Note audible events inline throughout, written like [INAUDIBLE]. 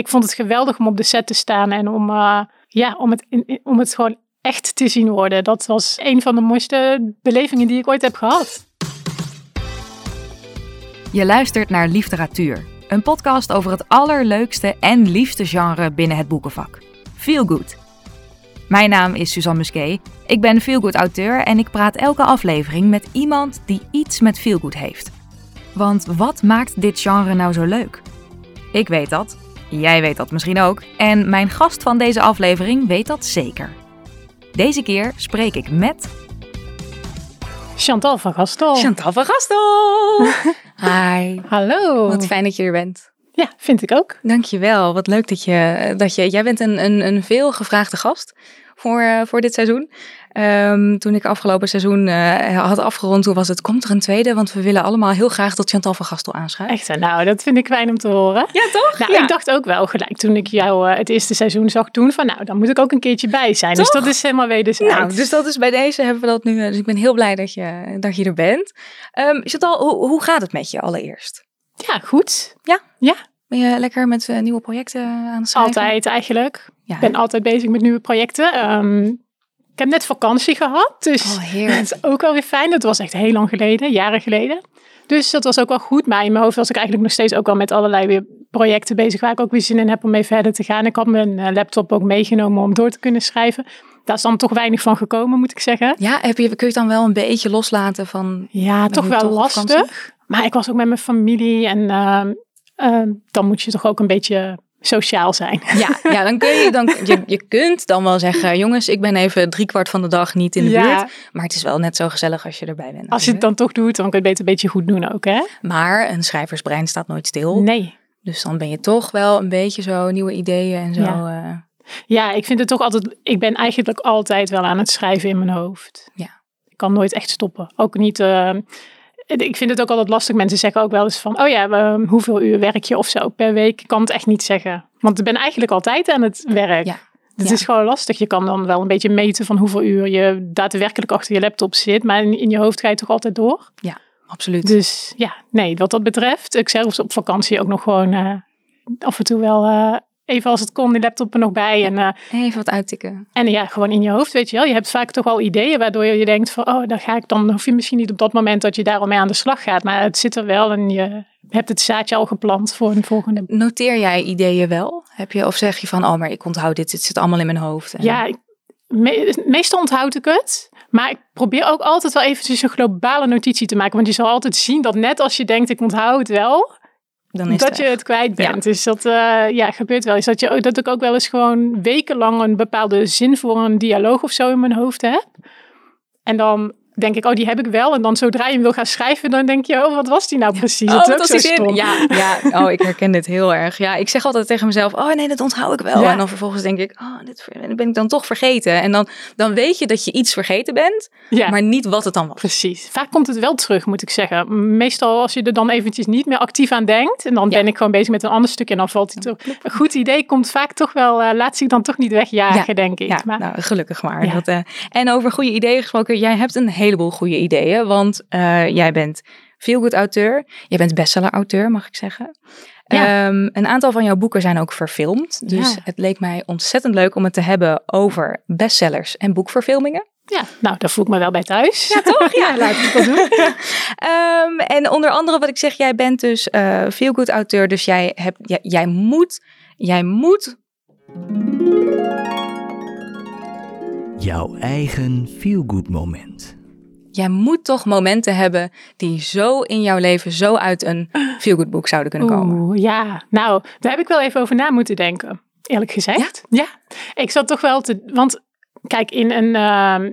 ik vond het geweldig om op de set te staan en om, uh, ja, om, het, om het gewoon echt te zien worden. Dat was een van de mooiste belevingen die ik ooit heb gehad. Je luistert naar Literatuur, een podcast over het allerleukste en liefste genre binnen het boekenvak. Feel Good. Mijn naam is Suzanne Musquet. Ik ben feelgood auteur en ik praat elke aflevering met iemand die iets met feelgood heeft. Want wat maakt dit genre nou zo leuk? Ik weet dat, jij weet dat misschien ook en mijn gast van deze aflevering weet dat zeker. Deze keer spreek ik met... Chantal van Gastel. Chantal van Gastel! [LAUGHS] Hi. Hallo. Wat fijn dat je er bent. Ja, vind ik ook. Dankjewel. Wat leuk dat je... Dat je jij bent een, een, een veel gevraagde gast voor, uh, voor dit seizoen. Um, toen ik afgelopen seizoen uh, had afgerond, toen was het, komt er een tweede? Want we willen allemaal heel graag dat Chantal van Gastel aanschrijft. Echt, nou, dat vind ik fijn om te horen. Ja, toch? Nou, ja. ik dacht ook wel gelijk toen ik jou uh, het eerste seizoen zag doen van, nou, dan moet ik ook een keertje bij zijn. Toch? Dus dat is helemaal wederzijds. Nou, dus dat is bij deze hebben we dat nu. Dus ik ben heel blij dat je, dat je er bent. Um, Chantal, hoe, hoe gaat het met je allereerst? Ja, goed. Ja? Ja. Ben je lekker met uh, nieuwe projecten aan het schrijven? Altijd eigenlijk. Ja. Ik ben altijd bezig met nieuwe projecten. Um, ik heb net vakantie gehad, dus oh, [LAUGHS] dat is ook wel weer fijn. Dat was echt heel lang geleden, jaren geleden. Dus dat was ook wel goed. Maar in mijn hoofd was ik eigenlijk nog steeds ook wel met allerlei weer projecten bezig waar ik ook weer zin in heb om mee verder te gaan. Ik had mijn uh, laptop ook meegenomen om door te kunnen schrijven. Daar is dan toch weinig van gekomen, moet ik zeggen. Ja, heb je, kun je het dan wel een beetje loslaten van... Ja, toch wel toch lastig. Maar ik was ook met mijn familie en uh, uh, dan moet je toch ook een beetje sociaal zijn. [LAUGHS] Ja, ja dan kun je, dan, je, je kunt dan wel zeggen, jongens, ik ben even driekwart van de dag niet in de ja. buurt. Maar het is wel net zo gezellig als je erbij bent. Als je het dan toch doet, dan kun je het beter een beetje goed doen ook, hè? Maar een schrijversbrein staat nooit stil. Nee. Dus dan ben je toch wel een beetje zo nieuwe ideeën en zo. Ja. Uh... ja, ik vind het toch altijd, ik ben eigenlijk altijd wel aan het schrijven in mijn hoofd. Ja. Ik kan nooit echt stoppen. Ook niet... Uh, ik vind het ook altijd lastig. Mensen zeggen ook wel eens van, oh ja, hoeveel uur werk je of zo per week? Ik kan het echt niet zeggen. Want ik ben eigenlijk altijd aan het werk. Ja. Het ja. is gewoon lastig. Je kan dan wel een beetje meten van hoeveel uur je daadwerkelijk achter je laptop zit. Maar in, in je hoofd ga je toch altijd door? Ja, absoluut. Dus ja, nee, wat dat betreft. Ik zelfs op vakantie ook nog gewoon uh, af en toe wel... Uh, even als het kon, die laptop er nog bij. En, uh, even wat uittikken. En ja, gewoon in je hoofd, weet je wel. Je hebt vaak toch al ideeën waardoor je denkt van... oh, dan ga ik dan... hoef je misschien niet op dat moment dat je daar al mee aan de slag gaat. Maar het zit er wel en je hebt het zaadje al geplant voor een volgende... Noteer jij ideeën wel? Heb je, of zeg je van, oh, maar ik onthoud dit. Het zit allemaal in mijn hoofd. En... Ja, ik, me, meestal onthoud ik het. Maar ik probeer ook altijd wel eventjes een globale notitie te maken. Want je zal altijd zien dat net als je denkt, ik onthoud het wel dan is dat je het kwijt bent. Ja. Dus dat uh, ja, gebeurt wel eens. Dat, je, dat ik ook wel eens gewoon wekenlang een bepaalde zin voor een dialoog of zo in mijn hoofd heb. En dan denk ik, oh, die heb ik wel. En dan zodra je hem wil gaan schrijven, dan denk je, oh, wat was die nou precies? Oh, dat ook zo Ja, ja, oh, ik herken dit heel erg. Ja, ik zeg altijd tegen mezelf, oh nee, dat onthoud ik wel. Ja. En dan vervolgens denk ik, oh, dit ben ik dan toch vergeten. En dan, dan weet je dat je iets vergeten bent, ja. maar niet wat het dan was. Precies. Vaak komt het wel terug, moet ik zeggen. Meestal als je er dan eventjes niet meer actief aan denkt, en dan ja. ben ik gewoon bezig met een ander stuk en dan valt het toch. Een goed idee komt vaak toch wel, uh, laat zich dan toch niet wegjagen, ja. denk ik. Ja, maar, nou, gelukkig maar. Dat, uh, en over goede ideeën gesproken, jij hebt een heleboel goede ideeën, want uh, jij bent feelgood auteur, jij bent bestseller auteur, mag ik zeggen. Ja. Um, een aantal van jouw boeken zijn ook verfilmd, dus ja. het leek mij ontzettend leuk om het te hebben over bestsellers en boekverfilmingen. Ja, nou, daar voel ik me wel bij thuis. Ja, toch? Ja, [LAUGHS] laat ik dat doen. um, [LAUGHS] en onder andere wat ik zeg, jij bent dus uh, feelgood auteur, dus jij, hebt, jij, jij moet, jij moet jouw eigen feel-good moment. Jij moet toch momenten hebben die zo in jouw leven zo uit een feel-good boek zouden kunnen komen. Oeh, ja, nou, daar heb ik wel even over na moeten denken. Eerlijk gezegd. Ja. ja. Ik zat toch wel te. Want kijk, in een. Uh,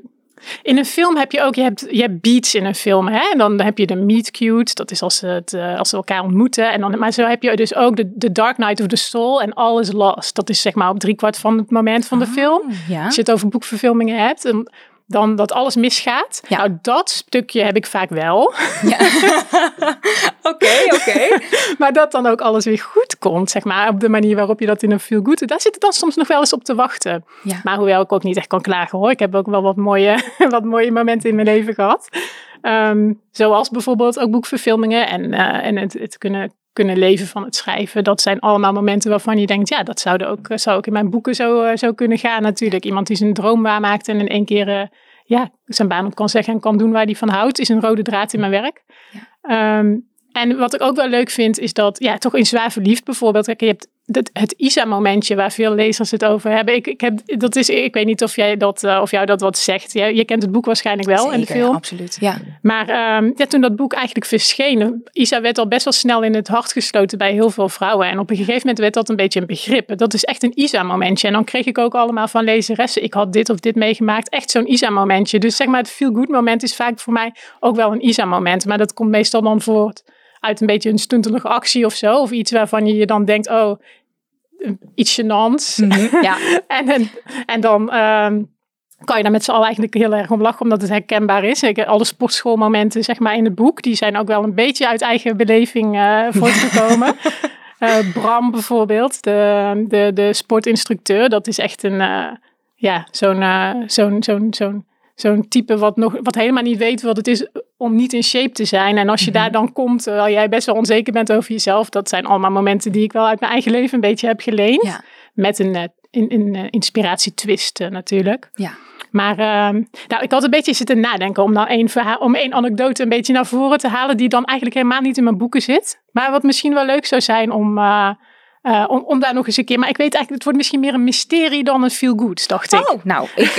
in een film heb je ook, je hebt, je hebt beats in een film. Hè? En dan heb je de meet cute, dat is als ze, het, uh, als ze elkaar ontmoeten. En dan, maar zo heb je dus ook de, de Dark Knight of the Soul en All is Lost. Dat is zeg maar op driekwart van het moment van de Oh, film. ja. Als je het over boekverfilmingen hebt. En dan dat alles misgaat. Ja. Nou, dat stukje heb ik vaak wel. Ja. [LAUGHS] Oké, oké. [LAUGHS] maar dat dan ook alles weer goed komt, zeg maar. Op de manier waarop je dat in een feel good... Daar zit het dan soms nog wel eens op te wachten. Ja. Maar hoewel ik ook niet echt kan klagen hoor. Ik heb ook wel wat mooie, [LAUGHS] wat mooie momenten in mijn leven gehad. Um, zoals bijvoorbeeld ook boekverfilmingen. En, uh, en het, het kunnen kunnen leven van het schrijven. Dat zijn allemaal momenten waarvan je denkt, ja, dat zou ook, eh, zou ook in mijn boeken zo, eh, zo kunnen gaan natuurlijk. Iemand die zijn droom waarmaakt en in één keer uh, ja, zijn baan op kan zeggen en kan doen waar hij van houdt, is een rode draad in mijn werk. Ja. Ehm, en wat ik ook wel leuk vind, is dat, ja, toch in Zwaar Verliefd bijvoorbeeld, je hebt het, het ISA-momentje waar veel lezers het over hebben. Ik, ik, heb, dat is, ik weet niet of, jij dat, uh, of jou dat wat zegt. Je, je kent het boek waarschijnlijk wel Zeker, in de film. absoluut. Ja. Maar um, ja, toen dat boek eigenlijk verscheen, Isa werd al best wel snel in het hart gesloten bij heel veel vrouwen. En op een gegeven moment werd dat een beetje een begrip. Dat is echt een Isa-momentje. En dan kreeg ik ook allemaal van lezeressen, ik had dit of dit meegemaakt. Echt zo'n Isa-momentje. Dus zeg maar, het feel-good moment is vaak voor mij ook wel een Isa-moment. Maar dat komt meestal dan voort uit een beetje een stuntelige actie of zo. Of iets waarvan je je dan denkt, oh, iets gênants. Mm -hmm, ja. [LAUGHS] en, en, en, dan um, kan je daar met z'n allen eigenlijk heel erg om lachen, omdat het herkenbaar is. Ik, alle sportschoolmomenten zeg maar in het boek, die zijn ook wel een beetje uit eigen beleving uh, [LAUGHS] voortgekomen. uh, Bram bijvoorbeeld, de, de, de sportinstructeur, dat is echt een, uh, ja, zo'n zo'n zo'n zo'n zo'n type wat, nog, wat helemaal niet weet wat het is om niet in shape te zijn. En als je daar dan komt, terwijl jij best wel onzeker bent over jezelf, dat zijn allemaal momenten die ik wel uit mijn eigen leven een beetje heb geleend. Ja. Met een, een, een inspiratietwist natuurlijk. Ja. Maar uh, nou, ik had een beetje zitten nadenken om nou één, verhaal, om één anekdote een beetje naar voren te halen, die dan eigenlijk helemaal niet in mijn boeken zit. Maar wat misschien wel leuk zou zijn om, uh, uh, om, om daar nog eens een keer. Maar ik weet eigenlijk, het wordt misschien meer een mysterie dan een feel good, dacht ik. Oh, nou, ik,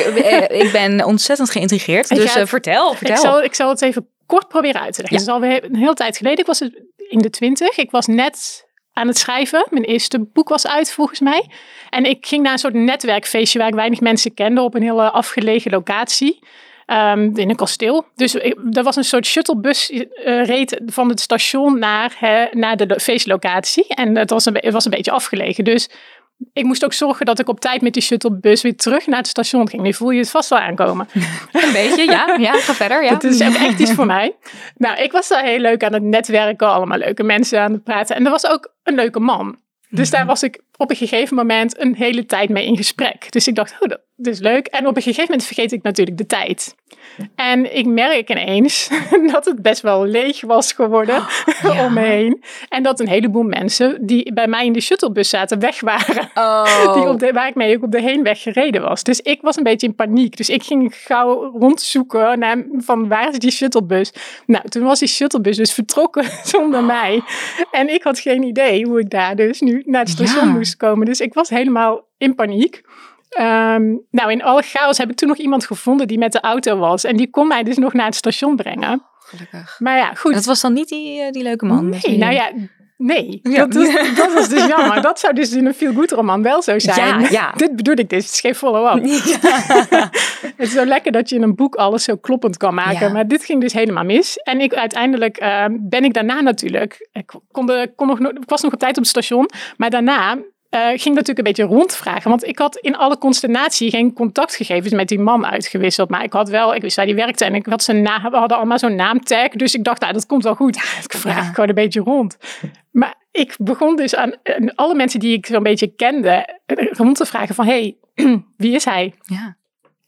ik ben ontzettend geïntrigeerd. [LAUGHS] Dus uh, vertel, vertel. Ik zal, ik zal het even kort proberen uit te leggen. Ja. Het is alweer een hele tijd geleden. Ik was in de twintig. Ik was net aan het schrijven. Mijn eerste boek was uit volgens mij. En ik ging naar een soort netwerkfeestje waar ik weinig mensen kende op een hele afgelegen locatie. Um, in een kasteel. Dus er was een soort shuttlebus uh, reed van het station naar, hè, naar de feestlocatie. En het was, een, het was een beetje afgelegen. Dus ik moest ook zorgen dat ik op tijd met die shuttlebus weer terug naar het station ging. Nu voel je het vast wel aankomen. [LAUGHS] Een beetje, ja. Ja, ga verder. Ja. [LAUGHS] Dat is echt iets voor mij. Nou, ik was daar heel leuk aan het netwerken. Allemaal leuke mensen aan het praten. En er was ook een leuke man. Dus daar was ik op een gegeven moment een hele tijd mee in gesprek. Dus ik dacht, oh, dat is leuk. En op een gegeven moment vergeet ik natuurlijk de tijd. En ik merk ineens [LAUGHS] dat het best wel leeg was geworden ja. [LAUGHS] om me heen. En dat een heleboel mensen die bij mij in de shuttlebus zaten weg waren. [LAUGHS] Oh. Die op de, waar ik mee ook op de heenweg gereden was. Dus ik was een beetje in paniek. Dus ik ging gauw rondzoeken naar van waar is die shuttlebus. Nou, toen was die shuttlebus dus vertrokken zonder mij. En ik had geen idee hoe ik daar dus nu naar het station ja. moest komen. Dus ik was helemaal in paniek. Um, nou, in alle chaos heb ik toen nog iemand gevonden die met de auto was. En die kon mij dus nog naar het station brengen. Gelukkig. Maar ja, goed. Dat was dan niet die, die leuke man? Nee, nou ja, nee. Ja. Dat, was, dat was dus jammer. Dat zou dus in een feel-good roman wel zo zijn. Ja, ja. [LAUGHS] Dit bedoel ik dus. Het is geen follow-up. Ja. [LAUGHS] het is zo lekker dat je in een boek alles zo kloppend kan maken. Ja. Maar dit ging dus helemaal mis. En ik uiteindelijk uh, ben ik daarna natuurlijk... Ik, kon de, kon nog, ik was nog op tijd op het station. Maar daarna uh, ging natuurlijk een beetje rondvragen. Want ik had in alle consternatie geen contactgegevens met die man uitgewisseld. Maar ik had wel, ik wist waar die werkte en ik had zijn naam, we hadden allemaal zo'n naamtag. Dus ik dacht, nou, dat komt wel goed. ik vraag ja. gewoon een beetje rond. Maar ik begon dus aan, alle mensen die ik zo'n beetje kende rond te vragen van, hé, hey, [CLEARS THROAT] wie is hij? Ja.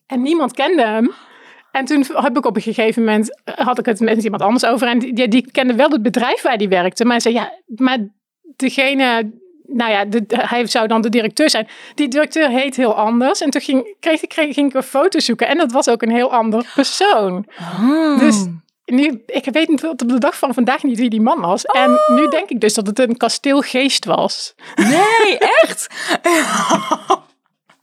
En niemand kende hem. En toen heb ik op een gegeven moment, had ik het met iemand anders over. En die, die kende wel het bedrijf waar die werkte. Maar hij zei, ja, maar degene nou ja, de, hij zou dan de directeur zijn. Die directeur heet heel anders. En toen ging, kreeg, kreeg, ging ik een foto zoeken. En dat was ook een heel ander persoon. Oh. Dus nu, ik weet niet op de dag van vandaag niet wie die man was. Oh. En nu denk ik dus dat het een kasteelgeest was. Nee, echt? [LAUGHS]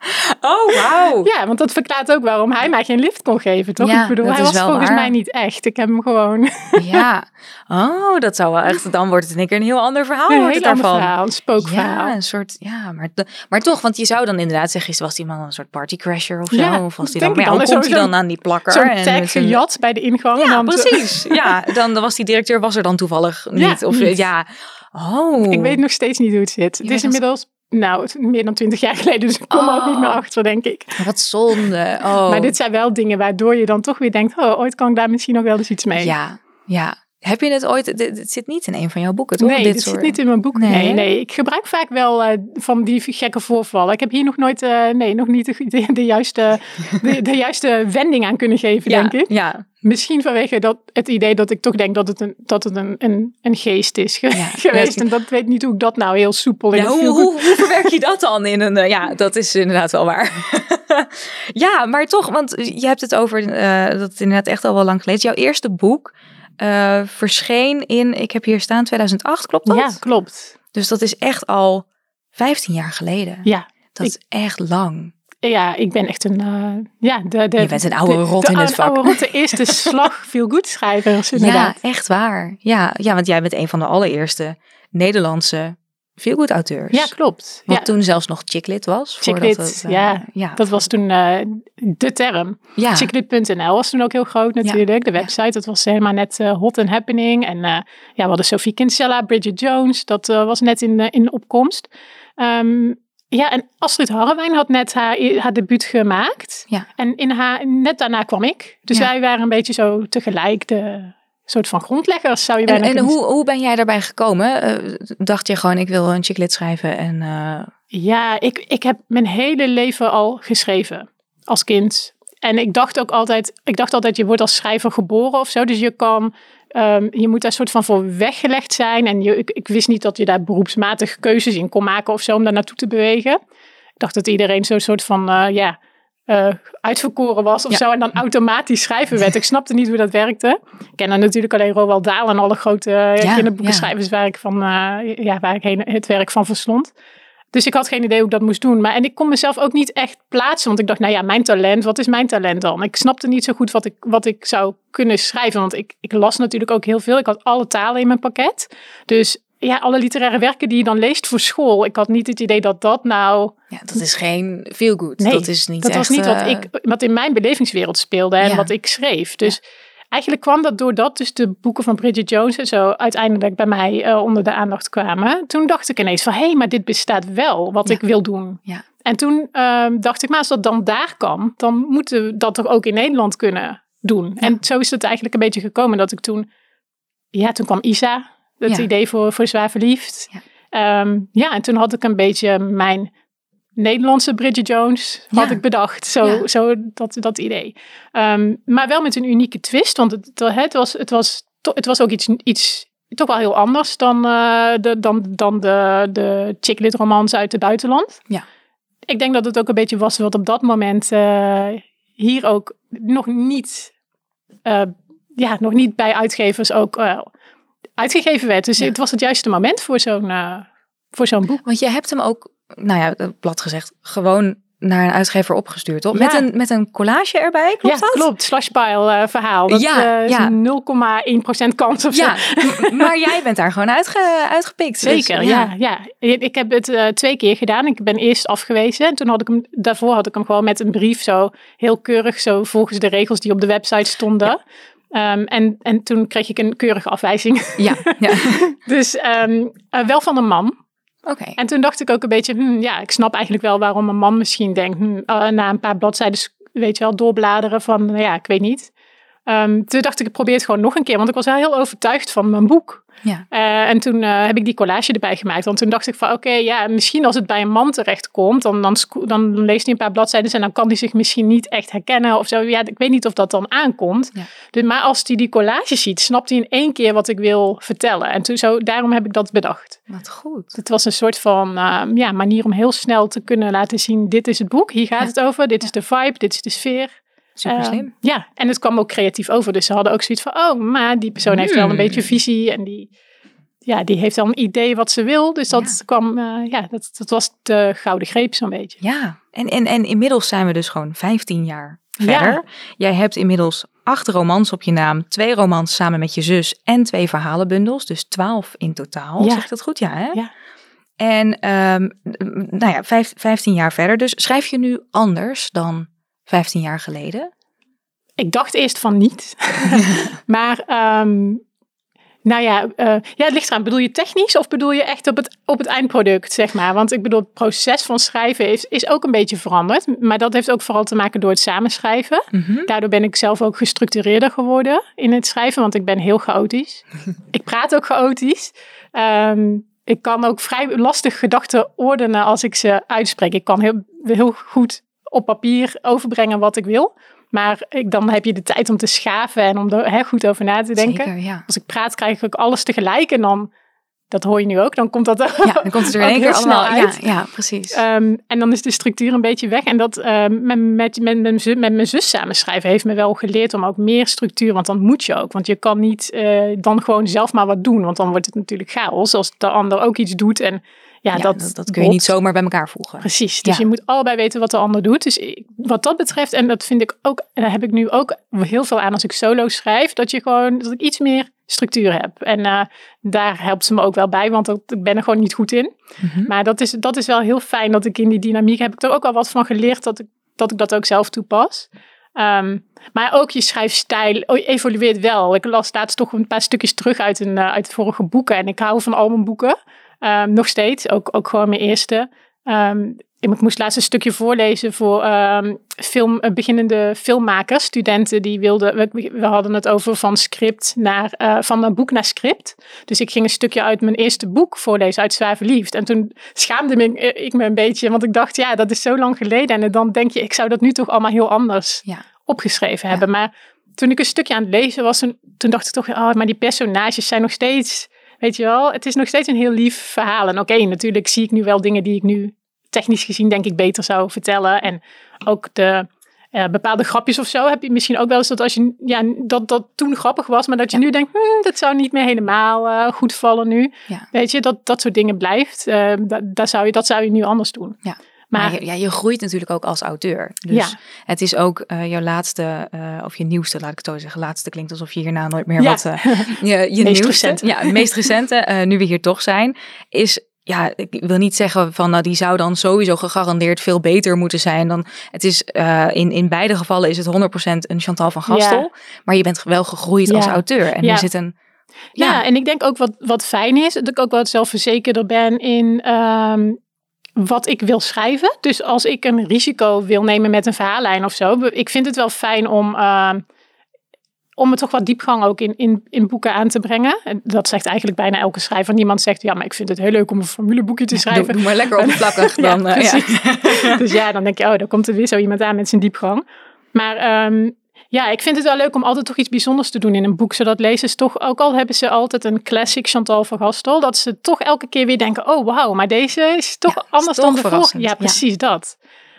[LAUGHS] Oh, wauw. Ja, want dat verklaart ook waarom hij mij geen lift kon geven, toch? Ja, ik bedoel, dat hij is was volgens waar. mij niet echt. Ik heb hem gewoon... [LAUGHS] Ja. Oh, dat zou wel echt... Dan wordt het in één keer een heel ander verhaal. een heel ander verhaal, een spookverhaal. Ja, een soort... Ja, maar, maar toch, want je zou dan inderdaad zeggen... Was die man een soort partycrasher of zo? Ja, of was die dan... Maar ik ja, dan. hoe komt hij dan aan die plakker? Zo'n tag gejat bij de ingang. Ja, dan precies. Ja, dan was die directeur was er dan toevallig niet. Of niet. ja. Oh. Ik weet nog steeds niet hoe het zit. Het is inmiddels, nou, meer dan twintig jaar geleden. Dus ik kom er ook niet meer Oh. achter, denk ik. Wat zonde. Oh. Maar dit zijn wel dingen waardoor je dan toch weer denkt... Oh, ooit kan ik daar misschien nog wel eens iets mee. Ja, ja. Heb je het ooit, het zit niet in een van jouw boeken, toch? Nee, dit dit soort... zit niet in mijn boek. Nee, Nee, Ik gebruik vaak wel eh, van die gekke voorvallen. Ik heb hier nog nooit, eh, nee, nog niet de, de, de juiste, de, de juiste wending aan kunnen geven, ja, denk ik. Ja, Misschien vanwege dat, het idee dat ik toch denk dat het een, dat het een, een, een geest is ge- [LAUGHS] geweest. En dat weet niet hoe ik dat nou heel soepel in Ja, hoe, hoe, hoe verwerk je dat dan in een... eh, ja, dat is inderdaad wel waar. [LAUGHS] ja, maar toch, want je hebt het over... dat het inderdaad echt al wel lang geleden. Jouw eerste boek eh, verscheen in... Ik heb hier staan 2008, klopt dat? Ja, klopt. Dus dat is echt al 15 jaar geleden. Ja. Dat is echt lang. Ja, ik ben echt een, eh, ja, de, de, Je bent een oude de- rot de in het vak. oude rot, de eerste [LAUGHS] slag veel goed schrijvers, inderdaad. Ja, echt waar. Ja, ja, want jij bent een van de allereerste Nederlandse feelgood auteurs. Ja, klopt. Wat Ja. toen zelfs nog chicklit was. Chicklit, het, eh, ja. ja. Dat was toen eh, de term. ja. Chicklit.nl was toen ook heel groot natuurlijk. De website, dat was helemaal net eh, hot and happening. En ja, we hadden Sophie Kinsella, Bridget Jones. Dat was net in, in opkomst. Ehm, ja, en Astrid Harrewijn had net haar, haar debuut gemaakt. Ja. En in haar, net daarna kwam ik. Dus wij waren een beetje zo tegelijk de soort van grondleggers, zou je bijna en kunnen hoe, hoe ben jij daarbij gekomen? Eh, dacht je gewoon, ik wil een chicklit schrijven en... eh, Ja, ik, ik heb mijn hele leven al geschreven als kind. En ik dacht ook altijd, ik dacht altijd, je wordt als schrijver geboren of zo. Dus je kan, ehm, je moet daar soort van voor weggelegd zijn. En je, ik, ik wist niet dat je daar beroepsmatig keuzes in kon maken of zo om daar naartoe te bewegen. Ik dacht dat iedereen zo'n soort van, eh, ja, eh, uitverkoren was of Ja. zo. En dan automatisch schrijven werd. Ik snapte niet hoe dat werkte. Ik ken dan natuurlijk alleen Roald Dahl en alle grote uh, Ja, kinderboekenschrijvers waar ik, van, eh, ja, waar ik heen, het werk van verslond. Dus ik had geen idee hoe ik dat moest doen. Maar, en ik kon mezelf ook niet echt plaatsen. Want ik dacht, nou ja, mijn talent, wat is mijn talent dan? Ik snapte niet zo goed wat ik, wat ik zou kunnen schrijven. Want ik, ik las natuurlijk ook heel veel. Ik had alle talen in mijn pakket. Dus ja, alle literaire werken die je dan leest voor school. Ik had niet het idee dat dat nou... ja, dat is geen feelgood. Nee, dat is niet dat was niet wat, eh, ik, wat in mijn belevingswereld speelde en Ja. wat ik schreef. Dus eigenlijk kwam dat doordat dus de boeken van Bridget Jones en zo uiteindelijk bij mij eh, onder de aandacht kwamen. Toen dacht ik ineens van, hé, hey, maar dit bestaat wel, wat Ja. ik wil doen. Ja. En toen ehm, dacht ik, maar als dat dan daar kan, dan moeten we dat toch ook in Nederland kunnen doen. En zo is het eigenlijk een beetje gekomen dat ik toen, ja, toen kwam Isa, het Ja. idee voor, voor Zwaar Verliefd. Ja. Ehm, ja, en toen had ik een beetje mijn Nederlandse Bridget Jones had Ja. ik bedacht. Zo, Ja. zo dat, dat idee. Ehm, maar wel met een unieke twist. Want het, het, was, het, was, het was ook iets, iets toch wel heel anders dan, eh, de, dan, dan de, de chicklit romans uit het buitenland. Ja. Ik denk dat het ook een beetje was wat op dat moment eh, hier ook nog niet, eh, ja, nog niet bij uitgevers ook uitgegeven werd. Dus Ja. het was het juiste moment voor zo'n eh, voor zo'n boek. Want je hebt hem ook, nou ja, plat gezegd, gewoon naar een uitgever opgestuurd, toch? Ja. Met, een, met een collage erbij, klopt ja, dat? klopt. Slashpile eh, verhaal. Dat Ja, eh, is ja. een 0,1% kans of zo. Ja, maar jij bent daar gewoon uitge, uitgepikt. Dus, Zeker, ja. ja. Ik heb het eh, twee keer gedaan. Ik ben eerst afgewezen. En toen had ik hem, daarvoor had ik hem gewoon met een brief zo heel keurig, zo volgens de regels die op de website stonden. Ehm, en, en toen kreeg ik een keurige afwijzing. Ja, ja. [LAUGHS] dus ehm, eh, wel van een man. oké. En toen dacht ik ook een beetje, hmm, ja, ik snap eigenlijk wel waarom een man misschien denkt, hmm, eh, na een paar bladzijden, weet je wel, doorbladeren van, ja, ik weet niet. Ehm, toen dacht ik, ik probeer het gewoon nog een keer, want ik was wel heel overtuigd van mijn boek. Ja. Eh, en toen eh, heb ik die collage erbij gemaakt, want toen dacht ik van, oké, ja, misschien als het bij een man terechtkomt, dan, dan, dan leest hij een paar bladzijden en dan kan hij zich misschien niet echt herkennen of zo. Ja, ik weet niet of dat dan aankomt. Ja. Dus, maar als hij die collage ziet, snapt hij in één keer wat ik wil vertellen. En toen zo, daarom heb ik dat bedacht. Wat goed. Het was een soort van eh, ja, manier om heel snel te kunnen laten zien: dit is het boek, hier gaat Ja. het over, dit is de vibe, dit is de sfeer. Super Eh, slim. ja, en het kwam ook creatief over. Dus ze hadden ook zoiets van: oh, maar die persoon heeft wel een Hmm. beetje visie en die, ja, die heeft wel een idee wat ze wil. Dus dat kwam, eh, ja, dat, dat was de gouden greep zo'n beetje. Ja, en, en, en inmiddels zijn we dus gewoon 15 jaar Ja. verder. Jij hebt inmiddels acht romans op je naam, twee romans samen met je zus en twee verhalenbundels, dus 12 in totaal. Ja. Zeg ik dat goed? Ja, hè? Ja. En ehm, nou ja, vijf, 15 jaar verder. Dus schrijf je nu anders dan 15 jaar geleden? Ik dacht eerst van niet. [LAUGHS] [LAUGHS] maar ehm, Nou ja, uh, ja, het ligt eraan. Bedoel je technisch of bedoel je echt op het, op het eindproduct, zeg maar? Want ik bedoel, het proces van schrijven is, is ook een beetje veranderd. Maar dat heeft ook vooral te maken door het samenschrijven. Mhm. Daardoor ben ik zelf ook gestructureerder geworden in het schrijven, want ik ben heel chaotisch. [LAUGHS] ik praat ook chaotisch. Ehm, ik kan ook vrij lastig gedachten ordenen als ik ze uitspreek. Ik kan heel, heel goed op papier overbrengen wat ik wil. Maar ik, dan heb je de tijd om te schaven en om er goed over na te denken. Zeker, ja. Als ik praat, krijg ik alles tegelijk. En dan, dat hoor je nu ook, dan komt dat Ja, dan komt het er in [LAUGHS] één heel keer snel allemaal uit. Ja, ja, precies. Ehm, en dan is de structuur een beetje weg. En dat ehm, met, met, met, mijn zus, met mijn zus samenschrijven heeft me wel geleerd om ook meer structuur. Want dan moet je ook. Want je kan niet eh, dan gewoon zelf maar wat doen. Want dan wordt het natuurlijk chaos als de ander ook iets doet. En ja, dat, dat, dat kun je niet zomaar bij elkaar voegen. Precies. Dus je moet allebei weten wat de ander doet. Dus ik- wat dat betreft, en dat vind ik ook, en daar heb ik nu ook heel veel aan als ik solo schrijf, dat je gewoon dat ik iets meer structuur heb. En eh, daar helpt ze me ook wel bij, want dat, ik ben er gewoon niet goed in. Mhm. Maar dat is, dat is wel heel fijn dat ik in die dynamiek heb ik er ook al wat van geleerd dat ik dat, ik dat ook zelf toepas. Ehm, maar ook je schrijfstijl evolueert wel. Ik las laatst toch een paar stukjes terug uit, een, eh, uit vorige boeken. En ik hou van al mijn boeken. Ehm, nog steeds. Ook, ook gewoon mijn eerste. Ehm, ik moest laatst een stukje voorlezen voor ehm, film, eh, beginnende filmmakers, studenten die wilden. We, we hadden het over van script naar eh, van een boek naar script. Dus ik ging een stukje uit mijn eerste boek voorlezen, uit Zwaar Verliefd. En toen schaamde me, eh, ik me een beetje, want ik dacht, ja, dat is zo lang geleden. En dan denk je, ik zou dat nu toch allemaal heel anders Ja. opgeschreven hebben. Maar toen ik een stukje aan het lezen was, toen, toen dacht ik toch, oh, maar die personages zijn nog steeds, weet je wel, het is nog steeds een heel lief verhaal. En oké, natuurlijk zie ik nu wel dingen die ik nu technisch gezien denk ik beter zou vertellen. En ook de eh, bepaalde grapjes of zo heb je misschien ook wel eens dat als je, ja, dat dat toen grappig was, maar dat je nu denkt, hmm, dat zou niet meer helemaal eh, goed vallen nu. Ja. Weet je, dat dat soort dingen blijft. Eh, da- daar zou je, dat zou je nu anders doen. Ja. Maar, Maar je, ja, je groeit natuurlijk ook als auteur. Dus Ja. het is ook eh, jouw laatste, eh, of je nieuwste, laat ik het zo zeggen. Laatste klinkt alsof je hierna nooit meer Ja. wat... eh, [LAUGHS] je je Meest nieuwste, recente. Ja, het meest recente, nu we hier toch zijn, is... Ja, ik wil niet zeggen van nou die zou dan sowieso gegarandeerd veel beter moeten zijn dan. Het is in, in beide gevallen is het 100% een Chantal van Gastel. Maar je bent wel gegroeid als Ja. auteur. En Ja. er zit een. Ja, Ja. en ik denk ook wat, wat fijn is, dat ik ook wat zelfverzekerder ben in ehm, wat ik wil schrijven. Dus als ik een risico wil nemen met een verhaallijn of zo, ik vind het wel fijn om, ehm, om er toch wat diepgang ook in, in, in boeken aan te brengen. En dat zegt eigenlijk bijna elke schrijver. Niemand zegt, ja, maar ik vind het heel leuk om een formuleboekje te Doe, schrijven. doe maar lekker oppervlakkig [LAUGHS] Ja, dan. eh, ja. [LAUGHS] dus ja, dan denk je, oh, daar komt er weer zo iemand aan met zijn diepgang. Maar ehm, ja, ik vind het wel leuk om altijd toch iets bijzonders te doen in een boek. Zodat lezers toch, ook al hebben ze altijd een classic Chantal van Gastel, dat ze toch elke keer weer denken, oh wauw, maar deze is toch Ja, is anders toch dan de vorige. Ja, ja. precies dat.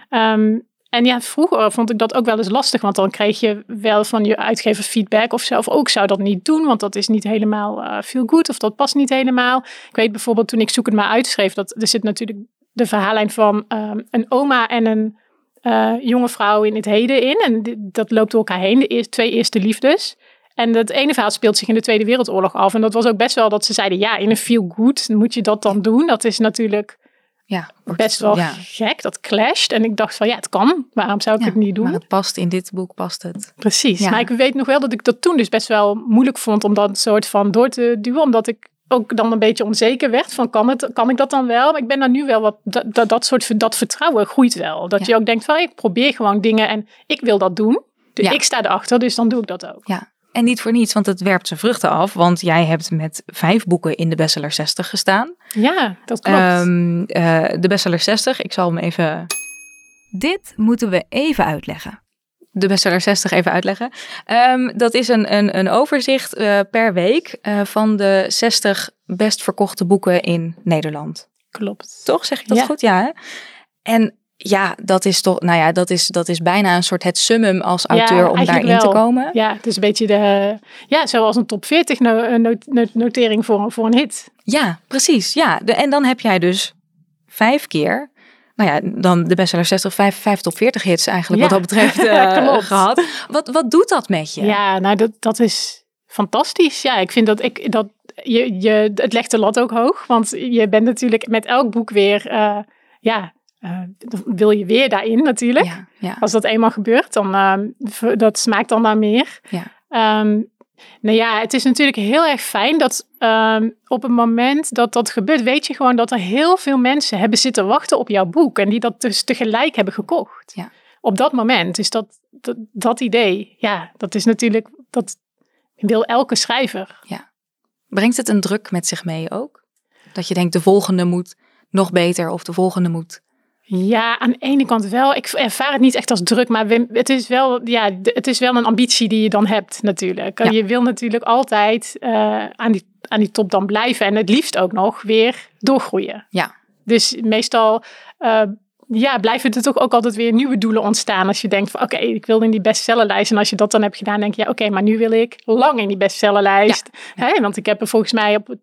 Ehm, en ja, vroeger vond ik dat ook wel eens lastig, want dan kreeg je wel van je uitgever feedback of zelf ook zou dat niet doen, want dat is niet helemaal eh feel good of dat past niet helemaal. Ik weet bijvoorbeeld toen ik Zoek het maar uitschreef, dat er zit natuurlijk de verhaallijn van ehm, een oma en een eh, jonge vrouw in het heden in. En dat loopt door elkaar heen, de eerste, twee eerste liefdes. En dat ene verhaal speelt zich in de Tweede Wereldoorlog af. En dat was ook best wel dat ze zeiden, ja, in een feel good moet je dat dan doen. Dat is natuurlijk Ja, best wel ja. gek, dat clasht. En ik dacht van, ja, het kan. Waarom zou ik Ja, het niet doen? Maar het past in dit boek, past het. Precies. Ja. Maar ik weet nog wel dat ik dat toen dus best wel moeilijk vond om dat soort van door te duwen. Omdat ik ook dan een beetje onzeker werd van kan, het, kan ik dat dan wel? Maar ik ben daar nu wel wat, dat, dat, dat soort dat vertrouwen groeit wel. Dat Ja. je ook denkt van ik probeer gewoon dingen en ik wil dat doen. Dus Ja. ik sta erachter, dus dan doe ik dat ook. Ja, en niet voor niets, want het werpt zijn vruchten af. Want jij hebt met vijf boeken in de bestseller 60 gestaan. Ja, dat klopt. Ehm, eh, de bestseller 60, ik zal hem even... Dit moeten we even uitleggen. De bestseller 60 even uitleggen. Ehm, dat is een, een, een overzicht eh, per week eh, van de 60 best verkochte boeken in Nederland. klopt. Toch, zeg ik dat Ja. goed? Ja. Hè? En ja, dat is toch, nou ja, dat is, dat is bijna een soort het summum als Ja, auteur om daarin te komen. Ja, het is een beetje de, ja, zoals een top 40 no- not- not- notering voor, een- voor een hit. Ja, precies. Ja. De, en dan heb jij dus vijf keer, nou ja, dan de bestseller 60, vijf, vijf top 40 hits eigenlijk Ja, wat dat betreft [LAUGHS] klopt. gehad. Wat, wat doet dat met je? Ja, nou dat, dat is fantastisch. Ja, ik vind dat ik dat je, je het legt de lat ook hoog, want je bent natuurlijk met elk boek weer, eh, ja, dan wil je weer daarin natuurlijk. ja, ja. Als dat eenmaal gebeurt, dan uh, dat smaakt dan naar meer. Ja. Ehm, Nou ja, het is natuurlijk heel erg fijn dat ehm, op het moment dat dat gebeurt, weet je gewoon dat er heel veel mensen hebben zitten wachten op jouw boek en die dat dus tegelijk hebben gekocht. Ja. Op dat moment. Dus dat, dat, dat idee, ja, dat is natuurlijk, dat wil elke schrijver. Brengt het een druk met zich mee ook? Dat je denkt, de volgende moet nog beter of de volgende moet... Ja, aan de ene kant wel. Ik ervaar het niet echt als druk, maar het is wel, ja, het is wel een ambitie die je dan hebt natuurlijk. Ja. Je wil natuurlijk altijd eh, aan, die, aan die top dan blijven en het liefst ook nog weer doorgroeien. Ja. Dus meestal eh, ja, blijven er toch ook altijd weer nieuwe doelen ontstaan. Als je denkt van oké, ik wil in die bestsellerlijst. En als je dat dan hebt gedaan, denk je ja, oké, maar nu wil ik lang in die bestsellerlijst. Hè, want ik heb er volgens mij op,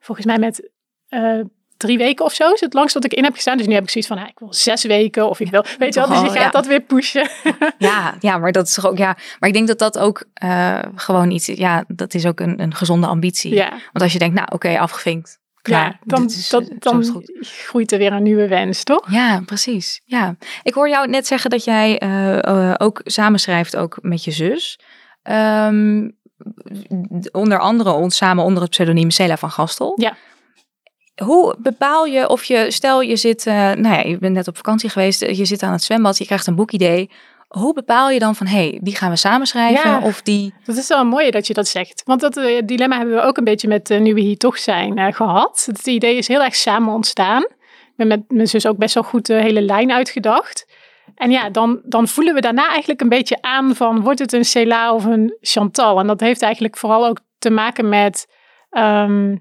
volgens mij met eh, drie weken of zo is het langst dat ik in heb gestaan. Dus nu heb ik zoiets van, ik wil zes weken of ik wil, weet je wel. Dus je gaat ja. dat weer pushen. [LAUGHS] Ja, ja, maar dat is toch ook, ja. Maar ik denk dat dat ook eh, gewoon iets, ja, dat is ook een, een gezonde ambitie. ja, Want als je denkt, nou oké, afgevinkt. Klaar, ja dan, dit is, dat, eh, dan groeit er weer een nieuwe wens, toch? Ja, precies. Ja. Ik hoor jou net zeggen dat jij eh, ook samenschrijft ook met je zus. Ehm, onder andere ons samen onder het pseudoniem Cela van Gastel. Ja. Hoe bepaal je of je, stel je zit, eh, nou ja, je bent net op vakantie geweest, eh, je zit aan het zwembad, je krijgt een boekidee. Hoe bepaal je dan van, hé, hey, die gaan we samenschrijven Ja. of die... Dat is wel mooi dat je dat zegt. Want dat eh, dilemma hebben we ook een beetje met eh, Nu we hier toch zijn eh, gehad. Het idee is heel erg samen ontstaan. Ik ben met mijn zus ook best wel goed de hele lijn uitgedacht. En ja, dan, dan voelen we daarna eigenlijk een beetje aan van... wordt het een Cela of een Chantal? En dat heeft eigenlijk vooral ook te maken met... ehm,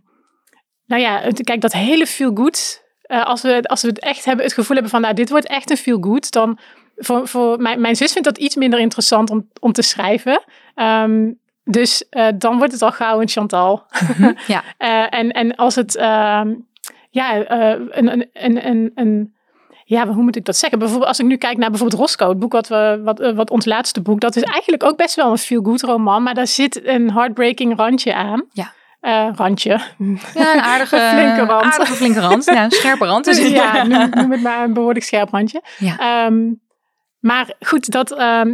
nou ja, het- kijk, dat hele feel good. eh, als, we, als we het echt hebben, het gevoel hebben van... nou, dit wordt echt een feel good... dan voor, voor mijn, mijn zus vindt dat iets minder interessant om, om te schrijven. Ehm, dus eh, dan wordt het al gauw een Chantal. [LAUGHS] Ja. Eh, en, en als het, ehm, ja, een, een, een, een, een, ja, hoe moet ik dat zeggen? Bijvoorbeeld als ik nu kijk naar bijvoorbeeld Roscoe, het boek wat, we, wat, wat ons laatste boek, dat is eigenlijk ook best wel een feel-good roman, maar daar zit een heartbreaking randje aan. Ja. Eh, randje. Ja, een aardige, [LAUGHS] Een flinke rand. aardige flinke rand. Ja, een scherpe rand. Dus [LAUGHS] ja, noem, noem het maar een behoorlijk scherp randje. Ja. Ehm, maar goed, dat, ehm,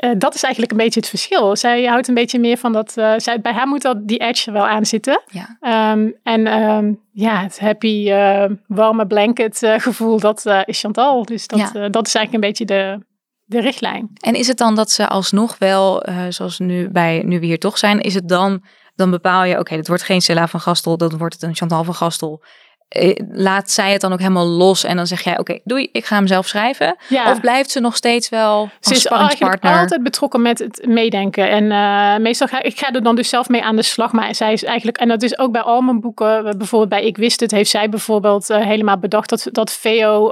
eh, dat is eigenlijk een beetje het verschil. Zij houdt een beetje meer van dat. eh, zij, bij haar moet dat die edge er wel aan zitten. Ja. Ehm, en ja, het happy, warme blanket gevoel, dat is Chantal. Dus dat, Ja. dat is eigenlijk een beetje de, de richtlijn. En is het dan dat ze alsnog wel, zoals nu bij Nu We Hier Toch Zijn, is het dan, dan bepaal je, oké, het wordt geen Cella van Gastel, dan wordt het een Chantal van Gastel. Eh, Laat zij het dan ook helemaal los en dan zeg jij, oké, doei, ik ga hem zelf schrijven. Ja. Of blijft ze nog steeds wel Ze is eigenlijk altijd betrokken met het meedenken. En eh, meestal ga ik ga er dan dus zelf mee aan de slag. Maar zij is eigenlijk, en dat is ook bij al mijn boeken, bijvoorbeeld bij Ik Wist Het, heeft zij bijvoorbeeld eh, helemaal bedacht dat, dat Veo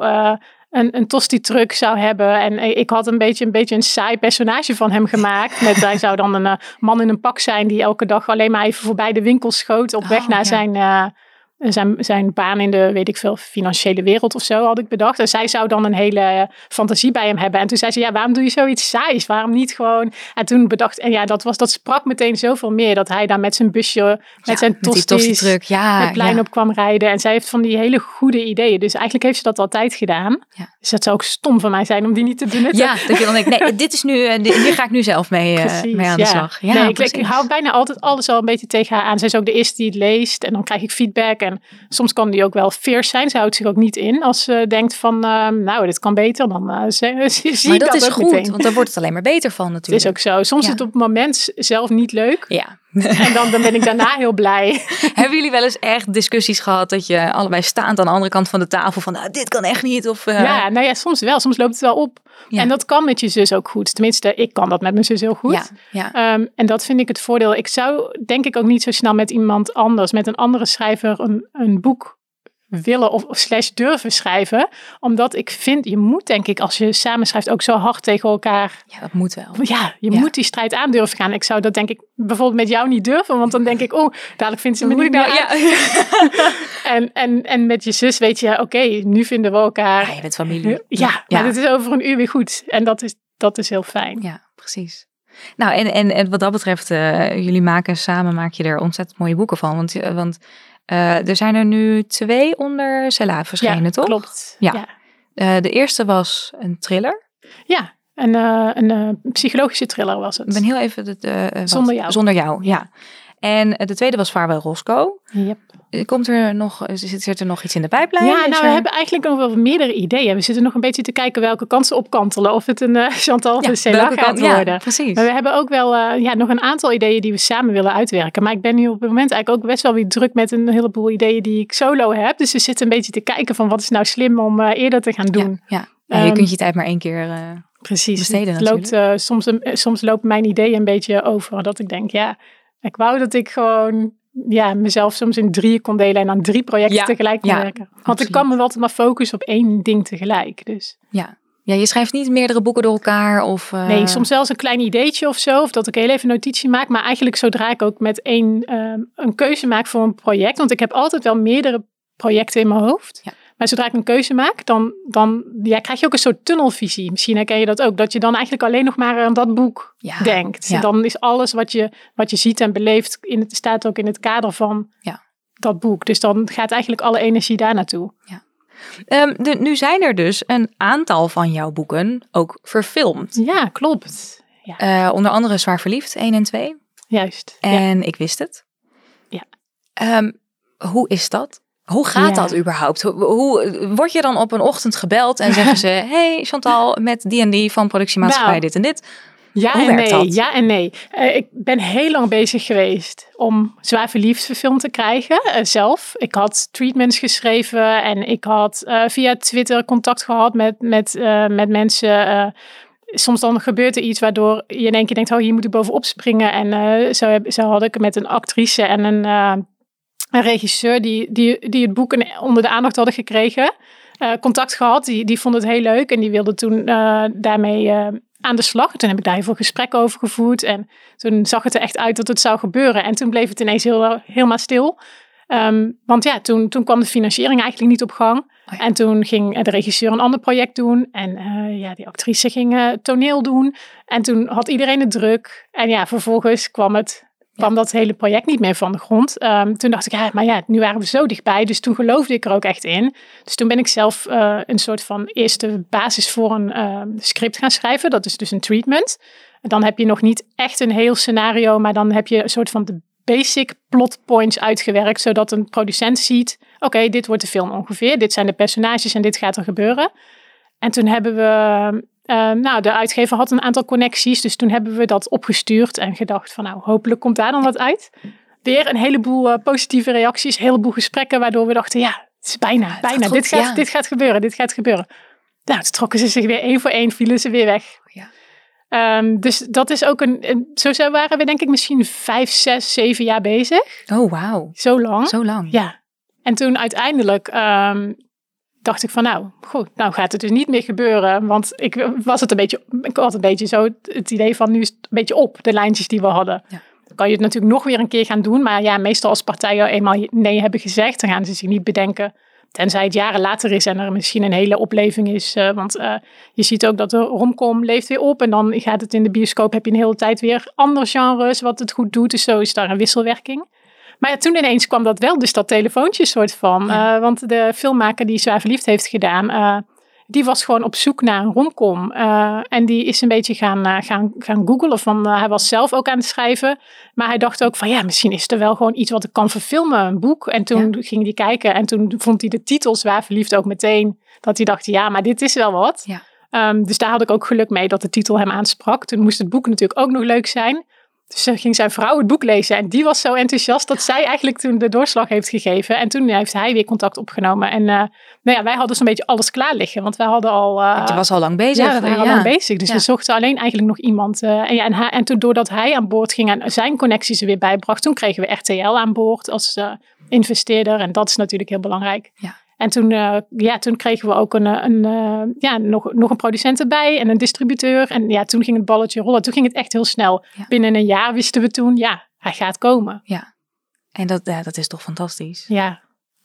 een, een tosti-truck zou hebben. En eh, ik had een beetje, een beetje een saai personage van hem gemaakt. Met, hij zou dan een eh, man in een pak zijn die elke dag alleen maar even voorbij de winkel schoot op [LAUGHS] weg Oh, naar ja. zijn... eh, zijn, zijn baan in de, weet ik veel, financiële wereld of zo had ik bedacht. En zij zou dan een hele eh, fantasie bij hem hebben. En toen zei ze, ja, waarom doe je zoiets saais? Waarom niet gewoon... En toen bedacht, en ja, dat, was, dat sprak meteen zoveel meer. Dat hij daar met zijn busje, met Ja, zijn met tosties, tosti-truck, ja. het plein ja. op kwam rijden. En zij heeft van die hele goede ideeën. Dus eigenlijk heeft ze dat altijd gedaan. Dus dat zou ook stom van mij zijn om die niet te benutten. Ja, dat je dan denkt, nee, dit is nu, eh, hier ga ik nu zelf mee, eh, Precies, mee aan de slag. Ja, nee, ik, hou bijna altijd alles al een beetje tegen haar aan. Zij is ook de eerste die het leest en dan krijg ik feedback. En soms kan die ook wel fierce zijn. Ze houdt zich ook niet in als ze denkt van, ehm, nou, dit kan beter. Dan [LAUGHS] zie maar dat, is goed, meteen. want daar wordt het alleen maar beter van [LAUGHS] Het natuurlijk. is ook zo. Soms Ja. is het op het moment zelf niet leuk. Ja. [LAUGHS] En dan, dan ben ik daarna heel blij. [LAUGHS] Hebben jullie wel eens echt discussies gehad dat je allebei staand aan de andere kant van de tafel van nou, dit kan echt niet? Of, eh, Ja, nou ja, soms wel. Soms loopt het wel op. Ja. En dat kan met je zus ook goed. Tenminste, ik kan dat met mijn zus heel goed. ja, ja. Ehm, en dat vind ik het voordeel. Ik zou denk ik ook niet zo snel met iemand anders, met een andere schrijver, een, een boek willen of, of slash durven schrijven. Omdat ik vind, je moet denk ik als je samenschrijft ook zo hard tegen elkaar. ja, dat moet wel. Ja, je Ja. moet die strijd aan durven gaan. Ik zou dat denk ik bijvoorbeeld met jou niet durven. Want dan denk ik, oh, dadelijk vindt ze me niet nou, [LAUGHS] ja. En, en, en met je zus weet je, oké, nu vinden we elkaar. Ja, je bent familie. Ja, maar het is over een uur weer goed. En dat is, dat is heel fijn. Ja, precies. Nou, en, en, en wat dat betreft, eh, jullie maken samen, maak je er ontzettend mooie boeken van. Want, eh, want eh, er zijn er nu twee onder Cella verschenen, ja, toch? klopt. Ja. ja. Eh, de eerste was een thriller. Ja, Een, uh, een psychologische thriller was het. Ik ben heel even... De, zonder jou. Zonder jou, ja. En de tweede was Vaarwel Roscoe. Yep. Komt er nog, zit, zit er nog iets in de pijplijn? Ja, nou, we hebben eigenlijk nog wel meerdere ideeën. We zitten nog een beetje te kijken welke kansen opkantelen. Of het een uh, [LAUGHS] Chantal of een ja, gaat worden. Ja, precies. Maar we hebben ook wel uh, ja, nog een aantal ideeën die we samen willen uitwerken. Maar ik ben nu op het moment eigenlijk ook best wel weer druk met een heleboel ideeën die ik solo heb. Dus we zitten een beetje te kijken van wat is nou slim om uh, eerder te gaan doen. Ja, ja. Um, je kunt je tijd maar één keer precies. besteden het loopt, soms, soms lopen mijn ideeën een beetje over. Dat ik denk, ja, ik wou dat ik gewoon ja, mezelf soms in drieën kon delen en aan drie projecten tegelijk kon werken. Want absoluut. ik kan me wel te maar focussen op één ding tegelijk. Dus. Ja. ja, je schrijft niet meerdere boeken door elkaar of... Uh... Nee, soms zelfs een klein ideetje of zo. Of dat ik heel even een notitie maak. Maar eigenlijk zodra ik ook met één uh, een keuze maak voor een project. Want ik heb altijd wel meerdere projecten in mijn hoofd. Ja. Maar zodra ik een keuze maak, dan, dan ja, krijg je ook een soort tunnelvisie. Misschien herken je dat ook. Dat je dan eigenlijk alleen nog maar aan dat boek denkt. Dan is alles wat je, wat je ziet en beleeft, in het, staat ook in het kader van ja. dat boek. Dus dan gaat eigenlijk alle energie daar naartoe. Ja. Um, de, nu zijn er dus een aantal van jouw boeken ook verfilmd. Ja, klopt. Ja. Uh, onder andere Zwaar Verliefd, 1 en 2. Juist. En ik wist het. Ja. Um, hoe is dat? Hoe gaat dat überhaupt? Hoe, hoe, word je dan op een ochtend gebeld en zeggen ze: [LAUGHS] Hey Chantal, met die en die van productiemaatschappij nou, dit en dit? Ja Hoe en nee, dat? ja en nee. Uh, ik ben heel lang bezig geweest om Zwaar Verliefd verfilmd te krijgen, uh, zelf. Ik had treatments geschreven en ik had uh, via Twitter contact gehad met, met, met mensen. soms dan gebeurt er iets waardoor je in één keer denkt, oh hier moet ik bovenop springen. En zo, heb, zo had ik met een actrice en een een regisseur die, die, die het boek onder de aandacht hadden gekregen. Uh, contact gehad, die, die vond het heel leuk en die wilde toen uh, daarmee uh, aan de slag. En toen heb ik daar heel veel gesprekken over gevoerd en toen zag het er echt uit dat het zou gebeuren. En toen bleef het ineens heel, helemaal stil. Um, want ja, toen, toen kwam de financiering eigenlijk niet op gang. Oh. En toen ging de regisseur een ander project doen. En ja, die actrice ging toneel doen. En toen had iedereen het druk. En ja, vervolgens kwam het kwam dat hele project niet meer van de grond. Um, toen dacht ik, ja, maar ja, nu waren we zo dichtbij. Dus toen geloofde ik er ook echt in. Dus toen ben ik zelf uh, een soort van eerste basis voor een uh, script gaan schrijven. Dat is dus een treatment. En dan heb je nog niet echt een heel scenario, maar dan heb je een soort van de basic plot points uitgewerkt. Zodat een producent ziet, oké, dit wordt de film ongeveer. Dit zijn de personages en dit gaat er gebeuren. En toen hebben we Uh, nou, de uitgever had een aantal connecties, dus toen hebben we dat opgestuurd en gedacht van nou, hopelijk komt daar dan wat uit. Weer een heleboel uh, positieve reacties, een heleboel gesprekken, waardoor we dachten, ja, het is bijna, bijna, dit, gaat, ja. dit gaat gebeuren, dit gaat gebeuren. Nou, toen trokken ze zich weer één voor één, vielen ze weer weg. Ja. Um, dus dat is ook een, een, zo waren we denk ik misschien vijf, zes, zeven jaar bezig. Oh, wauw. Zo lang. Zo lang. Ja. En toen uiteindelijk um, dacht ik van nou, goed, nou gaat het dus niet meer gebeuren. Want ik was het een beetje, ik had een beetje zo het idee van nu is het een beetje op, de lijntjes die we hadden. Ja. Dan kan je het natuurlijk nog weer een keer gaan doen. Maar ja, meestal als partijen eenmaal nee hebben gezegd, dan gaan ze zich niet bedenken. Tenzij het jaren later is en er misschien een hele opleving is. Uh, want uh, je ziet ook dat de romcom leeft weer op. En dan gaat het in de bioscoop, heb je een hele tijd weer andere genres wat het goed doet. Dus zo is daar een wisselwerking. Maar ja, toen ineens kwam dat wel, dus dat telefoontje soort van. Ja. Uh, want de filmmaker die Zwaar Verliefd heeft gedaan, uh, die was gewoon op zoek naar een romcom. Uh, en die is een beetje gaan, gaan, gaan googlen. Van, hij was zelf ook aan het schrijven. Maar hij dacht ook van, ja, misschien is er wel gewoon iets wat ik kan verfilmen, een boek. En toen ja. ging hij kijken en toen vond hij de titel Zwaar Verliefd ook meteen. Dat hij dacht, ja, maar dit is wel wat. Ja. Um, dus daar had ik ook geluk mee dat de titel hem aansprak. Toen moest het boek natuurlijk ook nog leuk zijn. Dus toen ging zijn vrouw het boek lezen en die was zo enthousiast dat zij eigenlijk toen de doorslag heeft gegeven. En toen heeft hij weer contact opgenomen. En uh, nou ja, wij hadden zo'n beetje alles klaar liggen, want wij hadden al... Uh, was al lang bezig. Ja, we waren ja. al lang bezig. Dus ja. we zochten alleen eigenlijk nog iemand. Uh, en, ja, en, hij, en toen doordat hij aan boord ging en zijn connecties er weer bijbracht, toen kregen we RTL aan boord als investeerder. En dat is natuurlijk heel belangrijk. Ja. En toen, uh, ja, toen kregen we ook een, een, uh, ja, nog, nog een producent erbij en een distributeur. En ja, toen ging het balletje rollen. Toen ging het echt heel snel. Ja. Binnen een jaar wisten we toen, ja, hij gaat komen. Ja, en dat, ja, dat is toch fantastisch? Ja,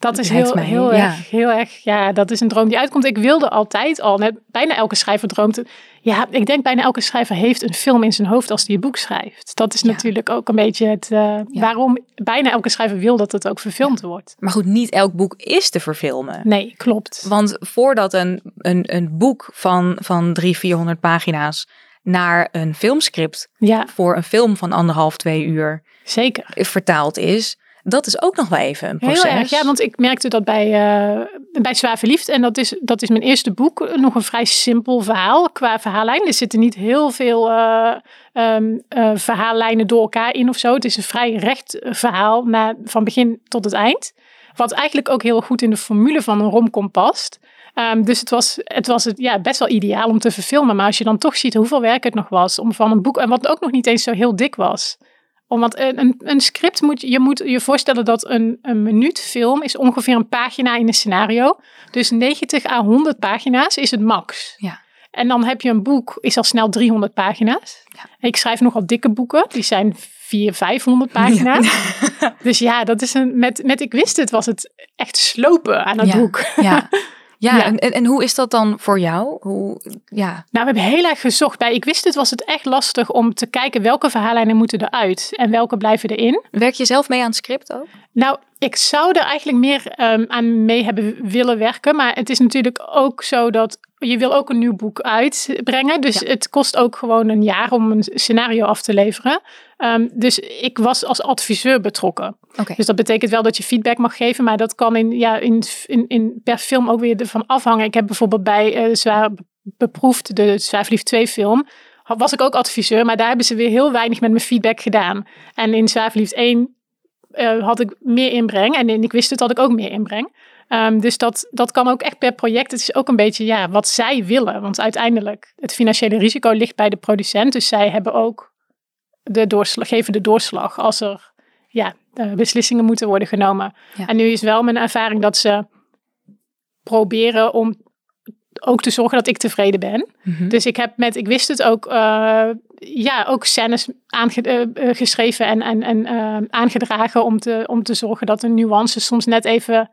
Dat is heel, heel, erg, heel erg, ja, dat is een droom die uitkomt. Ik wilde altijd al, net, bijna elke schrijver droomt. Ja, ik denk bijna elke schrijver heeft een film in zijn hoofd als hij een boek schrijft. Dat is natuurlijk ook een beetje het, uh, waarom bijna elke schrijver wil dat het ook verfilmd wordt. Maar goed, niet elk boek is te verfilmen. Nee, klopt. Want voordat een, een, een boek van, van drie, vierhonderd pagina's naar een filmscript ja. voor een film van anderhalf, twee uur Zeker. vertaald is, dat is ook nog wel even een proces. Heel erg, ja, want ik merkte dat bij, uh, bij Zwaar. En dat is, dat is mijn eerste boek. Nog een vrij simpel verhaal qua verhaallijn. Er zitten niet heel veel uh, um, uh, verhaallijnen door elkaar in of zo. Het is een vrij recht verhaal na, van begin tot het eind. Wat eigenlijk ook heel goed in de formule van een romcom past. Um, dus het was, het was het, ja, best wel ideaal om te verfilmen. Maar als je dan toch ziet hoeveel werk het nog was om van een boek... En wat ook nog niet eens zo heel dik was omdat een, een script moet je moet je voorstellen dat een, een minuut film is ongeveer een pagina in een scenario. Dus 90 à 100 pagina's is het max. Ja. En dan heb je een boek, is al snel 300 pagina's. Ja. Ik schrijf nogal dikke boeken, die zijn 400, 500 pagina's. [LAUGHS] Dus ja, dat is een, met, met Ik wist het was het echt slopen aan het boek. Ja. [LAUGHS] Ja, En, en hoe is dat dan voor jou? Hoe, ja. Nou, we hebben heel erg gezocht. Bij Ik wist het was het echt lastig om te kijken welke verhaallijnen moeten eruit en welke blijven erin. Werk je zelf mee aan het script ook? Nou, ik zou er eigenlijk meer um, aan mee hebben willen werken. Maar het is natuurlijk ook zo dat je wil ook een nieuw boek uitbrengen. Dus het kost ook gewoon een jaar om een scenario af te leveren. Um, dus ik was als adviseur betrokken. Dus dat betekent wel dat je feedback mag geven. Maar dat kan in, ja, in, in, in per film ook weer ervan afhangen. Ik heb bijvoorbeeld bij uh, Zwaar Beproefd, de Zwaarverliefd 2 film... was ik ook adviseur. Maar daar hebben ze weer heel weinig met mijn feedback gedaan. En in Zwaarverliefd 1 uh, had ik meer inbreng. En ik wist het dat ik ook meer inbreng. Um, dus dat, dat kan ook echt per project. Het is ook een beetje ja, wat zij willen. Want uiteindelijk, het financiële risico ligt bij de producent. Dus zij hebben ook de doorslag, geven de doorslag als er ja, beslissingen moeten worden genomen. Ja. En nu is wel mijn ervaring dat ze proberen om ook te zorgen dat ik tevreden ben. Mm -hmm. Dus ik heb met, ik wist het ook, uh, ja, ook scènes aangeschreven uh, en, en, en uh, aangedragen om te, om te zorgen dat de nuances soms net even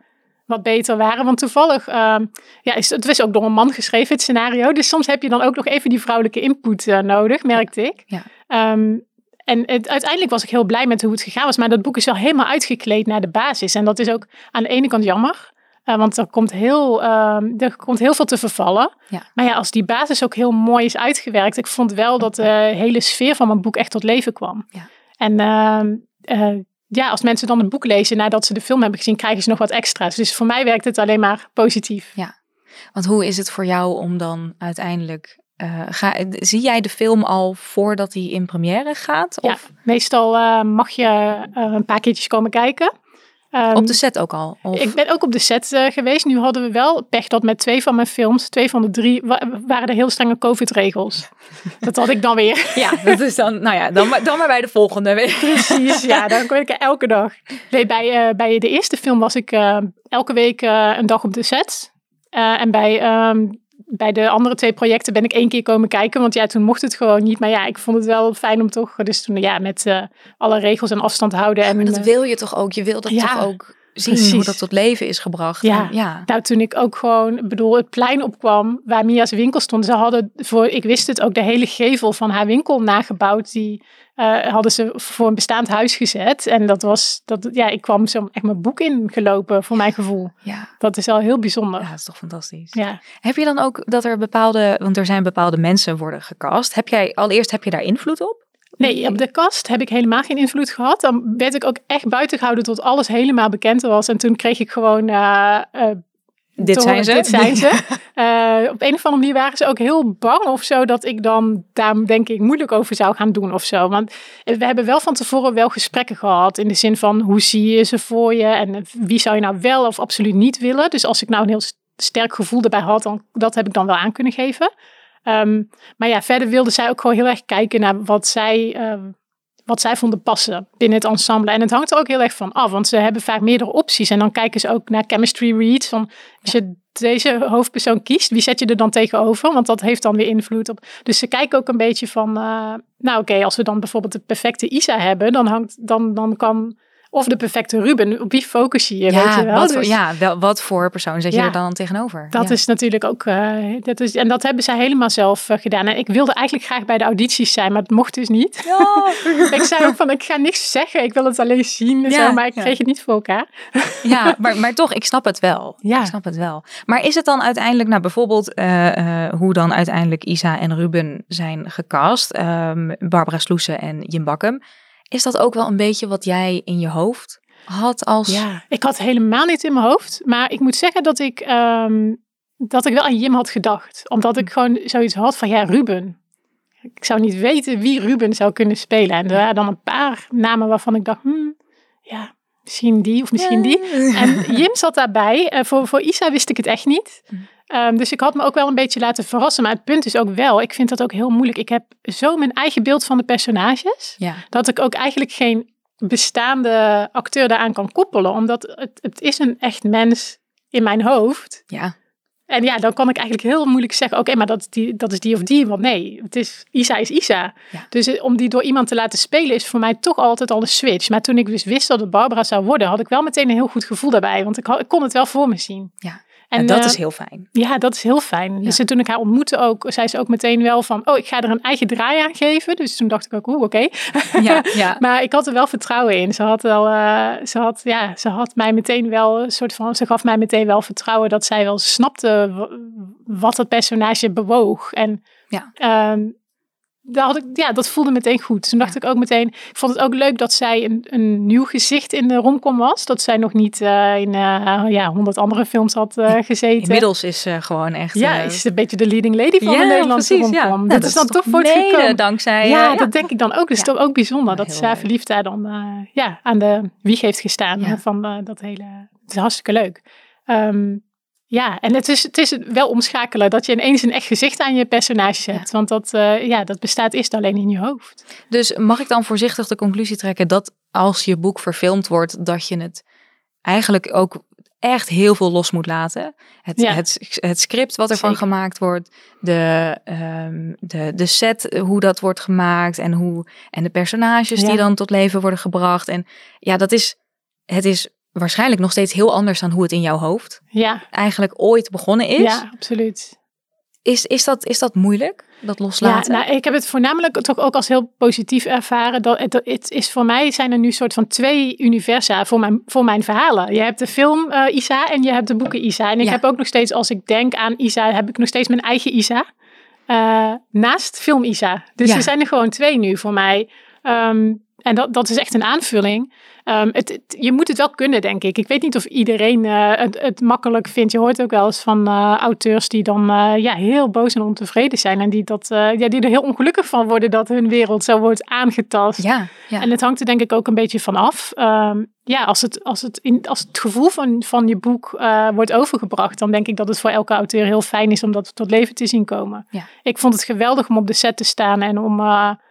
wat beter waren. Want toevallig, ja, is, het was ook door een man geschreven, het scenario. Dus soms heb je dan ook nog even die vrouwelijke input nodig, merkte ik. Ja. Um, en het, uiteindelijk was ik heel blij met hoe het gegaan was. Maar dat boek is wel helemaal uitgekleed naar de basis. En dat is ook aan de ene kant jammer. Uh, want er komt, heel, uh, er komt heel veel te vervallen. Ja. Maar ja, als die basis ook heel mooi is uitgewerkt. Ik vond wel dat de hele sfeer van mijn boek echt tot leven kwam. Ja. En uh, ja, als mensen dan het boek lezen nadat ze de film hebben gezien, krijgen ze nog wat extra's. Dus voor mij werkt het alleen maar positief. Ja, want hoe is het voor jou om dan uiteindelijk uh, ga, zie jij de film al voordat hij in première gaat? Of? Ja, meestal uh, mag je uh, een paar keertjes komen kijken. Um, op de set ook al? Of? Ik ben ook op de set geweest. Nu hadden we wel pech dat met twee van mijn films, twee van de drie, wa waren er heel strenge COVID-regels. [LAUGHS] dat had ik dan weer. ja, dat is dan, nou ja, dan maar, dan maar bij de volgende. [LAUGHS] Precies, ja, dan kon ik er elke dag. Nee, bij, bij de eerste film was ik elke week een dag op de set. en bij um, bij de andere twee projecten ben ik één keer komen kijken. Want ja, toen mocht het gewoon niet. Maar ja, ik vond het wel fijn om toch... Dus toen ja, met uh, alle regels en afstand houden. En, maar dat wil je toch ook? Je wil dat ja, toch ook zien precies. hoe dat tot leven is gebracht. Ja. En, ja, nou toen ik ook gewoon... bedoel, het plein opkwam waar Mia's winkel stond. Ze hadden voor... Ik wist het ook, de hele gevel van haar winkel nagebouwd. Die uh, hadden ze voor een bestaand huis gezet. En dat was... Dat, ja, ik kwam zo echt mijn boek ingelopen, voor mijn gevoel. Ja. Dat is al heel bijzonder. Ja, dat is toch fantastisch. Ja. Heb je dan ook dat er bepaalde... Want er zijn bepaalde mensen worden gecast. Heb jij... Allereerst, heb je daar invloed op? Nee, op de kast heb ik helemaal geen invloed gehad. Dan werd ik ook echt buiten gehouden tot alles helemaal bekend was. En toen kreeg ik gewoon... Uh, uh, dit zijn ze. Dit zijn ze. uh, [LAUGHS] op een of andere manier waren ze ook heel bang of zo dat ik dan daar denk ik moeilijk over zou gaan doen of zo. Want we hebben wel van tevoren wel gesprekken gehad in de zin van hoe zie je ze voor je en wie zou je nou wel of absoluut niet willen. Dus als ik nou een heel sterk gevoel erbij had, dan dat heb ik dan wel aan kunnen geven. Um, maar ja, verder wilde zij ook gewoon heel erg kijken naar wat zij, uh, wat zij vonden passen binnen het ensemble. En het hangt er ook heel erg van af, want ze hebben vaak meerdere opties. En dan kijken ze ook naar chemistry reads. Van als je deze hoofdpersoon kiest, wie zet je er dan tegenover? Want dat heeft dan weer invloed op. Dus ze kijken ook een beetje van, uh, nou oké, okay, als we dan bijvoorbeeld de perfecte Isa hebben, dan, hangt, dan, dan kan of de perfecte Ruben. Op wie focus je je, ja, weet je wel? Wat voor, Dus ja, wel, wat voor persoon zet je Ja. er dan tegenover? dat ja. is natuurlijk ook, eh, dat is, en dat hebben zij helemaal zelf eh, gedaan. En ik wilde eigenlijk graag bij de audities zijn, maar het mocht dus niet. [LAUGHS] ik zei ook van, ik ga niks zeggen, ik wil het alleen zien. Zo, maar ik kreeg het niet voor elkaar. [LAUGHS] Ja, maar, maar toch, ik snap het wel. Ja. Ik snap het wel. Maar is het dan uiteindelijk, nou bijvoorbeeld eh, hoe dan uiteindelijk Isa en Ruben zijn gecast, ehm, Barbara Sloesen en Jim Bakkum, is dat ook wel een beetje wat jij in je hoofd had als... Ja, ik had helemaal niet in mijn hoofd. Maar ik moet zeggen dat ik, ehm, dat ik wel aan Jim had gedacht. Omdat ik gewoon zoiets had van, ja, Ruben. Ik zou niet weten wie Ruben zou kunnen spelen. En er waren dan een paar namen waarvan ik dacht, hmm, ja, misschien die of misschien die. En Jim zat daarbij. Eh, voor, voor Isa wist ik het echt niet. Ehm, dus ik had me ook wel een beetje laten verrassen. Maar het punt is ook wel, ik vind dat ook heel moeilijk. Ik heb zo mijn eigen beeld van de personages. Ja. Dat ik ook eigenlijk geen bestaande acteur daaraan kan koppelen. Omdat het, het is een echt mens in mijn hoofd. Ja. En ja, dan kan ik eigenlijk heel moeilijk zeggen, oké, maar dat, is die, dat is die of die. Want nee, het is, Isa is Isa. Ja. Dus eh, om die door iemand te laten spelen is voor mij toch altijd al een switch. Maar toen ik dus wist dat het Barbara zou worden, had ik wel meteen een heel goed gevoel daarbij. Want ik, had, ik kon het wel voor me zien. Ja. En, En dat is heel fijn. ja, dat is heel fijn. Dus toen ik haar ontmoette ook, zei ze ook meteen wel van, oh, ik ga er een eigen draai aan geven. Dus toen dacht ik ook, oeh, oké. Ja, [LAUGHS] ja. Maar ik had er wel vertrouwen in. Ze had, wel, eh, ze, had, ja, ze had mij meteen wel een soort van. Ze gaf mij meteen wel vertrouwen dat zij wel snapte wat het personage bewoog. En Ja. ehm, daar had ik, ja, dat voelde meteen goed. Toen dacht Ja. ik ook meteen. Ik vond het ook leuk dat zij een, een nieuw gezicht in de romcom was. Dat zij nog niet eh, in eh, ja, honderd andere films had eh, gezeten. Inmiddels is ze gewoon echt... ja, is een beetje de leading lady van de Nederlandse precies, ja. romcom. Nou, dat, is dan toch mede voortgekomen. dankzij... Ja, dat denk ik dan ook. Dus Ja. toch ook bijzonder dat verliefd daar dan ja, aan de wieg heeft gestaan van dat hele. Het is hartstikke leuk. Ehm, ja, en het is, het is wel omschakelen dat je ineens een echt gezicht aan je personages hebt. Want dat, eh, ja, dat bestaat eerst alleen in je hoofd. Dus mag ik dan voorzichtig de conclusie trekken dat als je boek verfilmd wordt, dat je het eigenlijk ook echt heel veel los moet laten? Het, Ja. het, het script wat ervan Zeker. gemaakt wordt, de, ehm, de, de set, hoe dat wordt gemaakt en, hoe, en de personages Ja. die dan tot leven worden gebracht. En ja, dat is, het is waarschijnlijk nog steeds heel anders dan hoe het in jouw hoofd Ja, eigenlijk ooit begonnen is. ja absoluut. Is, is, dat, is dat moeilijk, dat Ja, loslaten? nou, ik heb het voornamelijk toch ook als heel positief ervaren. Dat het, het is voor mij zijn er nu soort van twee universa voor mijn, voor mijn verhalen. Je hebt de film eh, Isa en je hebt de boeken Isa. En ik Ja. heb ook nog steeds, als ik denk aan Isa, heb ik nog steeds mijn eigen Isa. eh, naast film Isa. Dus Ja. er zijn er gewoon twee nu voor mij. Ehm, en dat, dat is echt een aanvulling. Ehm, het, het- je moet het wel kunnen, denk ik. Ik weet niet of iedereen eh, het, het makkelijk vindt. Je hoort ook wel eens van eh, auteurs die dan eh, ja, heel boos en ontevreden zijn. En die, dat, ja, die er heel ongelukkig van worden dat hun wereld zo wordt aangetast. ja, ja. En het hangt er denk ik ook een beetje van af. Ehm, ja, als het, als, het in, als het gevoel van, van je boek wordt overgebracht, dan denk ik dat het voor elke auteur heel fijn is om dat tot leven te zien komen. Ja. Ik vond het geweldig om op de set te staan en om,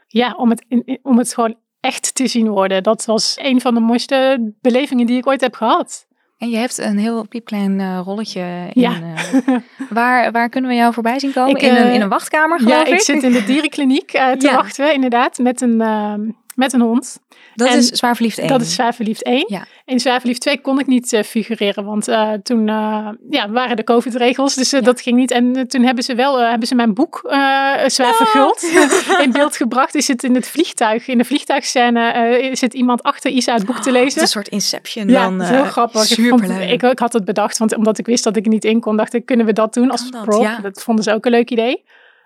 ja, om, het, in- om het gewoon echt te zien worden. Dat was een van de mooiste belevingen die ik ooit heb gehad. En je hebt een heel piepklein eh, rolletje in. Ja. eh, waar, waar kunnen we jou voorbij zien komen? Ik, in, een, eh, in een wachtkamer, geloof Ja, ik? ik zit in de dierenkliniek te Ja. wachten, inderdaad, met een, met een hond. Dat en is Zwaar Verliefd 1. Dat is Zwaar Verliefd 1. Ja. In Zwaar Verliefd 2 kon ik niet eh, figureren, want eh, toen eh, ja, waren de COVID-regels, dus dat ging niet. En toen hebben ze wel hebben ze mijn boek Zwaar Verguld [LAUGHS] in beeld gebracht. Is het in het vliegtuig, in de vliegtuigscène, zit iemand achter Isa het boek te is lezen. een soort Inception Ja, dan. heel grappig. Superleuk. ik, ik had het bedacht, want omdat ik wist dat ik er niet in kon, dacht ik, kunnen we dat doen als dat, prop? Dat vonden ze ook een leuk idee.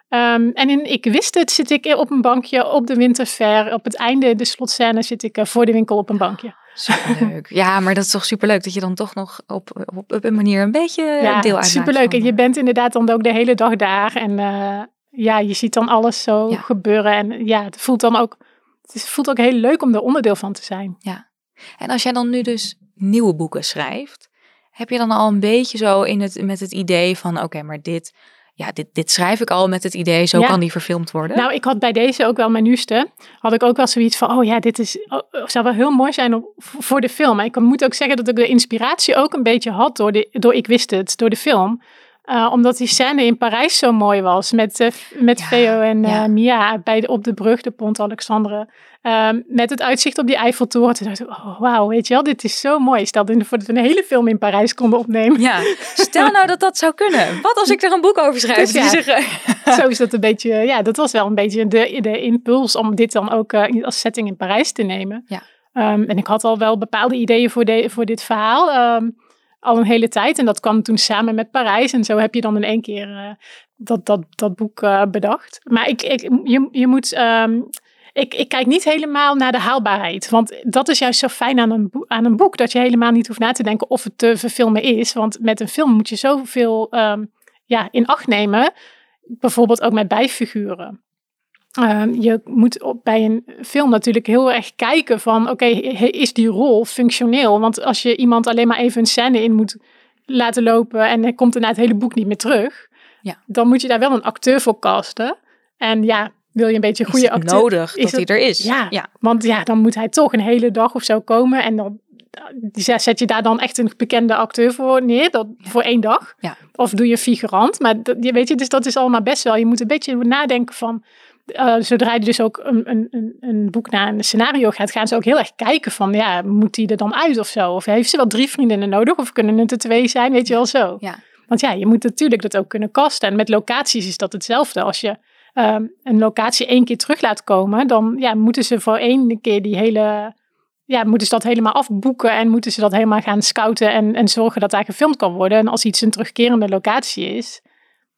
Ehm, en in Ik wist het zit ik op een bankje op de winterfair. Op het einde, de slotscène, zit ik eh, voor de winkel op een bankje. Superleuk. Ja, maar dat is toch superleuk dat je dan toch nog op, op, op een manier een beetje Ja, deel uitmaakt. superleuk. van- En je bent inderdaad dan ook de hele dag daar. En eh, ja, je ziet dan alles zo Ja. gebeuren. En ja, het voelt dan ook, het voelt ook heel leuk om er onderdeel van te zijn. En als jij dan nu dus nieuwe boeken schrijft, heb je dan al een beetje zo in het, met het idee van, oké, maar dit, ja, dit, dit schrijf ik al met het idee, zo Ja. kan die verfilmd worden? Nou, ik had bij deze ook wel mijn nieuwste. Had ik ook wel zoiets van, oh ja, dit is, oh, oh, zou wel heel mooi zijn op, voor de film. Maar ik moet ook zeggen dat ik de inspiratie ook een beetje had door, de, door Ik wist het, door de film. Uh, omdat die scène in Parijs zo mooi was. Met, uh, met ja, Theo en uh, Mia bij de, op de brug, de Pont Alexandre. Um, met het uitzicht op die Eiffeltoren. Toen dacht ik, oh, wauw, weet je wel, dit is zo mooi. Stel dat we een hele film in Parijs konden opnemen. Ja, stel nou dat dat zou kunnen. Wat als ik er een boek over schrijf? Dus ja, zo is dat een beetje, ja, dat was wel een beetje de, de impuls om dit dan ook als setting in Parijs te nemen. Ja. Um, en ik had al wel bepaalde ideeën voor, de, voor dit verhaal. Um, al een hele tijd. En dat kwam toen samen met Parijs. En zo heb je dan in één keer uh, dat, dat, dat boek uh, bedacht. Maar ik, ik, je, je moet. Um, ik, ik kijk niet helemaal naar de haalbaarheid. Want dat is juist zo fijn aan een, boek, aan een boek. Dat je helemaal niet hoeft na te denken of het te verfilmen is. Want met een film moet je zoveel um, ja, in acht nemen. Bijvoorbeeld ook met bijfiguren. Uh, je moet op, bij een film natuurlijk heel erg kijken van, oké, okay, is die rol functioneel? Want als je iemand alleen maar even een scène in moet laten lopen en hij komt daarna het hele boek niet meer terug, ja. dan moet je daar wel een acteur voor casten. En ja, wil je een beetje een goede acteur... nodig is dat hij er is. Ja, ja, want ja, dan moet hij toch een hele dag of zo komen en dan zet je daar dan echt een bekende acteur voor neer, dat, voor één dag. Ja. Of doe je figurant. Maar dat, weet je, dus dat is allemaal best wel. Je moet een beetje nadenken van uh, zodra je dus ook een, een, een boek naar een scenario gaat, gaan ze ook heel erg kijken van, ja, moet die er dan uit of zo? Of heeft ze wel drie vriendinnen nodig? Of kunnen het er twee zijn? Weet je wel zo. Ja. Want ja, je moet natuurlijk dat ook kunnen kasten. En met locaties is dat hetzelfde. Als je um, een locatie één keer terug laat komen, dan ja, moeten ze voor één keer die hele, ja, moeten ze dat helemaal afboeken en moeten ze dat helemaal gaan scouten en, en zorgen dat daar gefilmd kan worden. En als iets een terugkerende locatie is,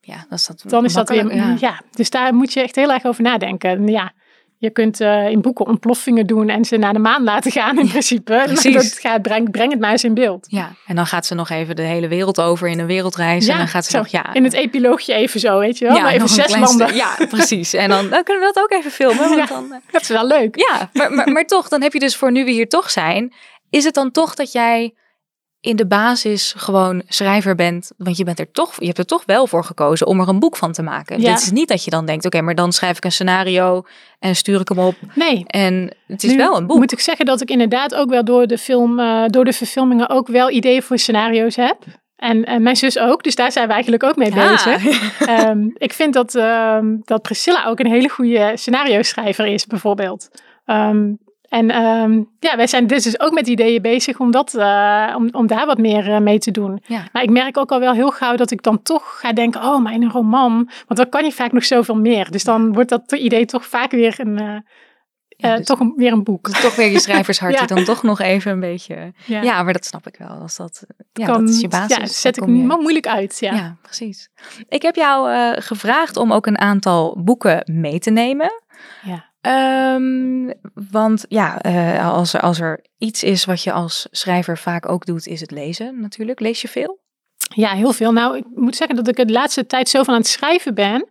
ja, dan is dat, dan is dat weer, ja. ja. Dus daar moet je echt heel erg over nadenken. Ja, je kunt uh, in boeken ontploffingen doen en ze naar de maan laten gaan in principe. [LAUGHS] Precies. dat gaat, breng, breng het maar eens in beeld. Ja, en dan gaat ze nog even de hele wereld over in een wereldreis. Ja, en dan gaat ze zo, nog, ja. In het epiloogje even zo, weet je wel. Ja, maar even zes landen. Ja, precies. En dan, dan, kunnen we dat ook even filmen. [LAUGHS] Want ja, dan, uh, dat is wel leuk. Ja, maar, maar, maar toch, dan heb je dus voor nu we hier toch zijn. Is het dan toch dat jij in de basis gewoon schrijver bent, want je bent er toch, je hebt er toch wel voor gekozen om er een boek van te maken. Ja. Dit is niet dat je dan denkt, oké, maar dan schrijf ik een scenario en stuur ik hem op. Nee. En het is wel een boek. Moet ik zeggen dat ik inderdaad ook wel door de film, uh, door de verfilmingen ook wel ideeën voor scenario's heb. En, en, mijn zus ook, dus daar zijn we eigenlijk ook mee ja. bezig. um, [LAUGHS] ik vind dat, um, dat Priscilla ook een hele goede scenario schrijver is, bijvoorbeeld. Um, en um, ja, wij zijn dus, dus ook met ideeën bezig om, dat, uh, om, om daar wat meer uh, mee te doen. Ja. Maar ik merk ook al wel heel gauw dat ik dan toch ga denken, oh, maar in een roman, want dan kan je vaak nog zoveel meer. Dus dan wordt dat idee toch vaak weer een, uh, ja, dus toch een, weer een boek. Dus [LAUGHS] toch weer je schrijvershart [LAUGHS] ja. die dan toch nog even een beetje... Ja. maar dat snap ik wel. Als dat, ja, kan, dat is je basis. Ja, zet ik je... moeilijk uit. Ja. ja, precies. Ik heb jou gevraagd om ook een aantal boeken mee te nemen. Ja. Um, want ja, uh, als, er, als er iets is wat je als schrijver vaak ook doet, is het lezen natuurlijk. Lees je veel? Ja, heel veel. Nou, ik moet zeggen dat ik de laatste tijd zo van aan het schrijven ben,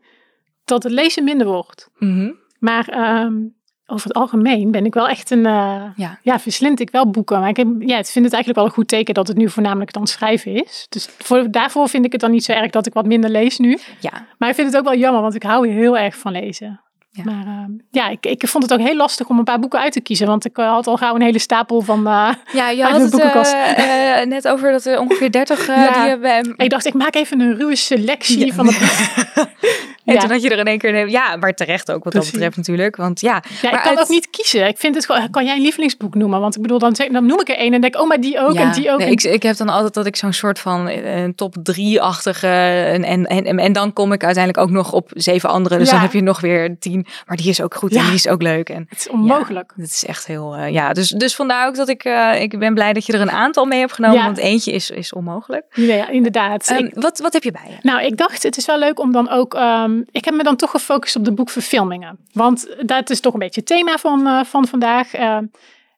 dat het lezen minder wordt. Mm -hmm. Maar um, over het algemeen ben ik wel echt een, uh, ja. ja, verslind ik wel boeken. Maar ik heb, ja, ik vind het eigenlijk wel een goed teken dat het nu voornamelijk dan schrijven is. Dus voor, daarvoor vind ik het dan niet zo erg dat ik wat minder lees nu. Ja. Maar ik vind het ook wel jammer, want ik hou heel erg van lezen. Ja. Maar uh, ja, ik, ik vond het ook heel lastig om een paar boeken uit te kiezen. Want ik uh, had al gauw een hele stapel van uh, Ja, je had het net over dat er ongeveer 30 [LAUGHS] ja. die hebben. Ik dacht, ik maak even een ruwe selectie ja. van het [LAUGHS] En toen had je er in één keer... Ja, maar terecht ook wat Precies. dat betreft natuurlijk. Want ja, ja maar ik kan uit... ook niet kiezen. Ik vind het gewoon... Kan jij een lievelingsboek noemen? Want ik bedoel, dan, zeg, dan noem ik er één en denk oh, maar die ook en die ook. Nee, ik, ik heb dan altijd dat ik zo'n soort van een top drie-achtige... En, en, en, en dan kom ik uiteindelijk ook nog op zeven andere. Dus dan heb je nog weer tien. Maar die is ook goed en die is ook leuk. En, het is onmogelijk. het is echt heel... Uh, ja, dus, dus vandaar ook dat ik... Uh, ik ben blij dat je er een aantal mee hebt genomen. Want eentje is, is onmogelijk. Ja, inderdaad. Um, ik, wat, wat heb je bij je? Nou, ik dacht, het is wel leuk om dan ook... Um, ik heb me dan toch gefocust op de boekverfilmingen. Want dat is toch een beetje het thema van, uh, van vandaag. Uh,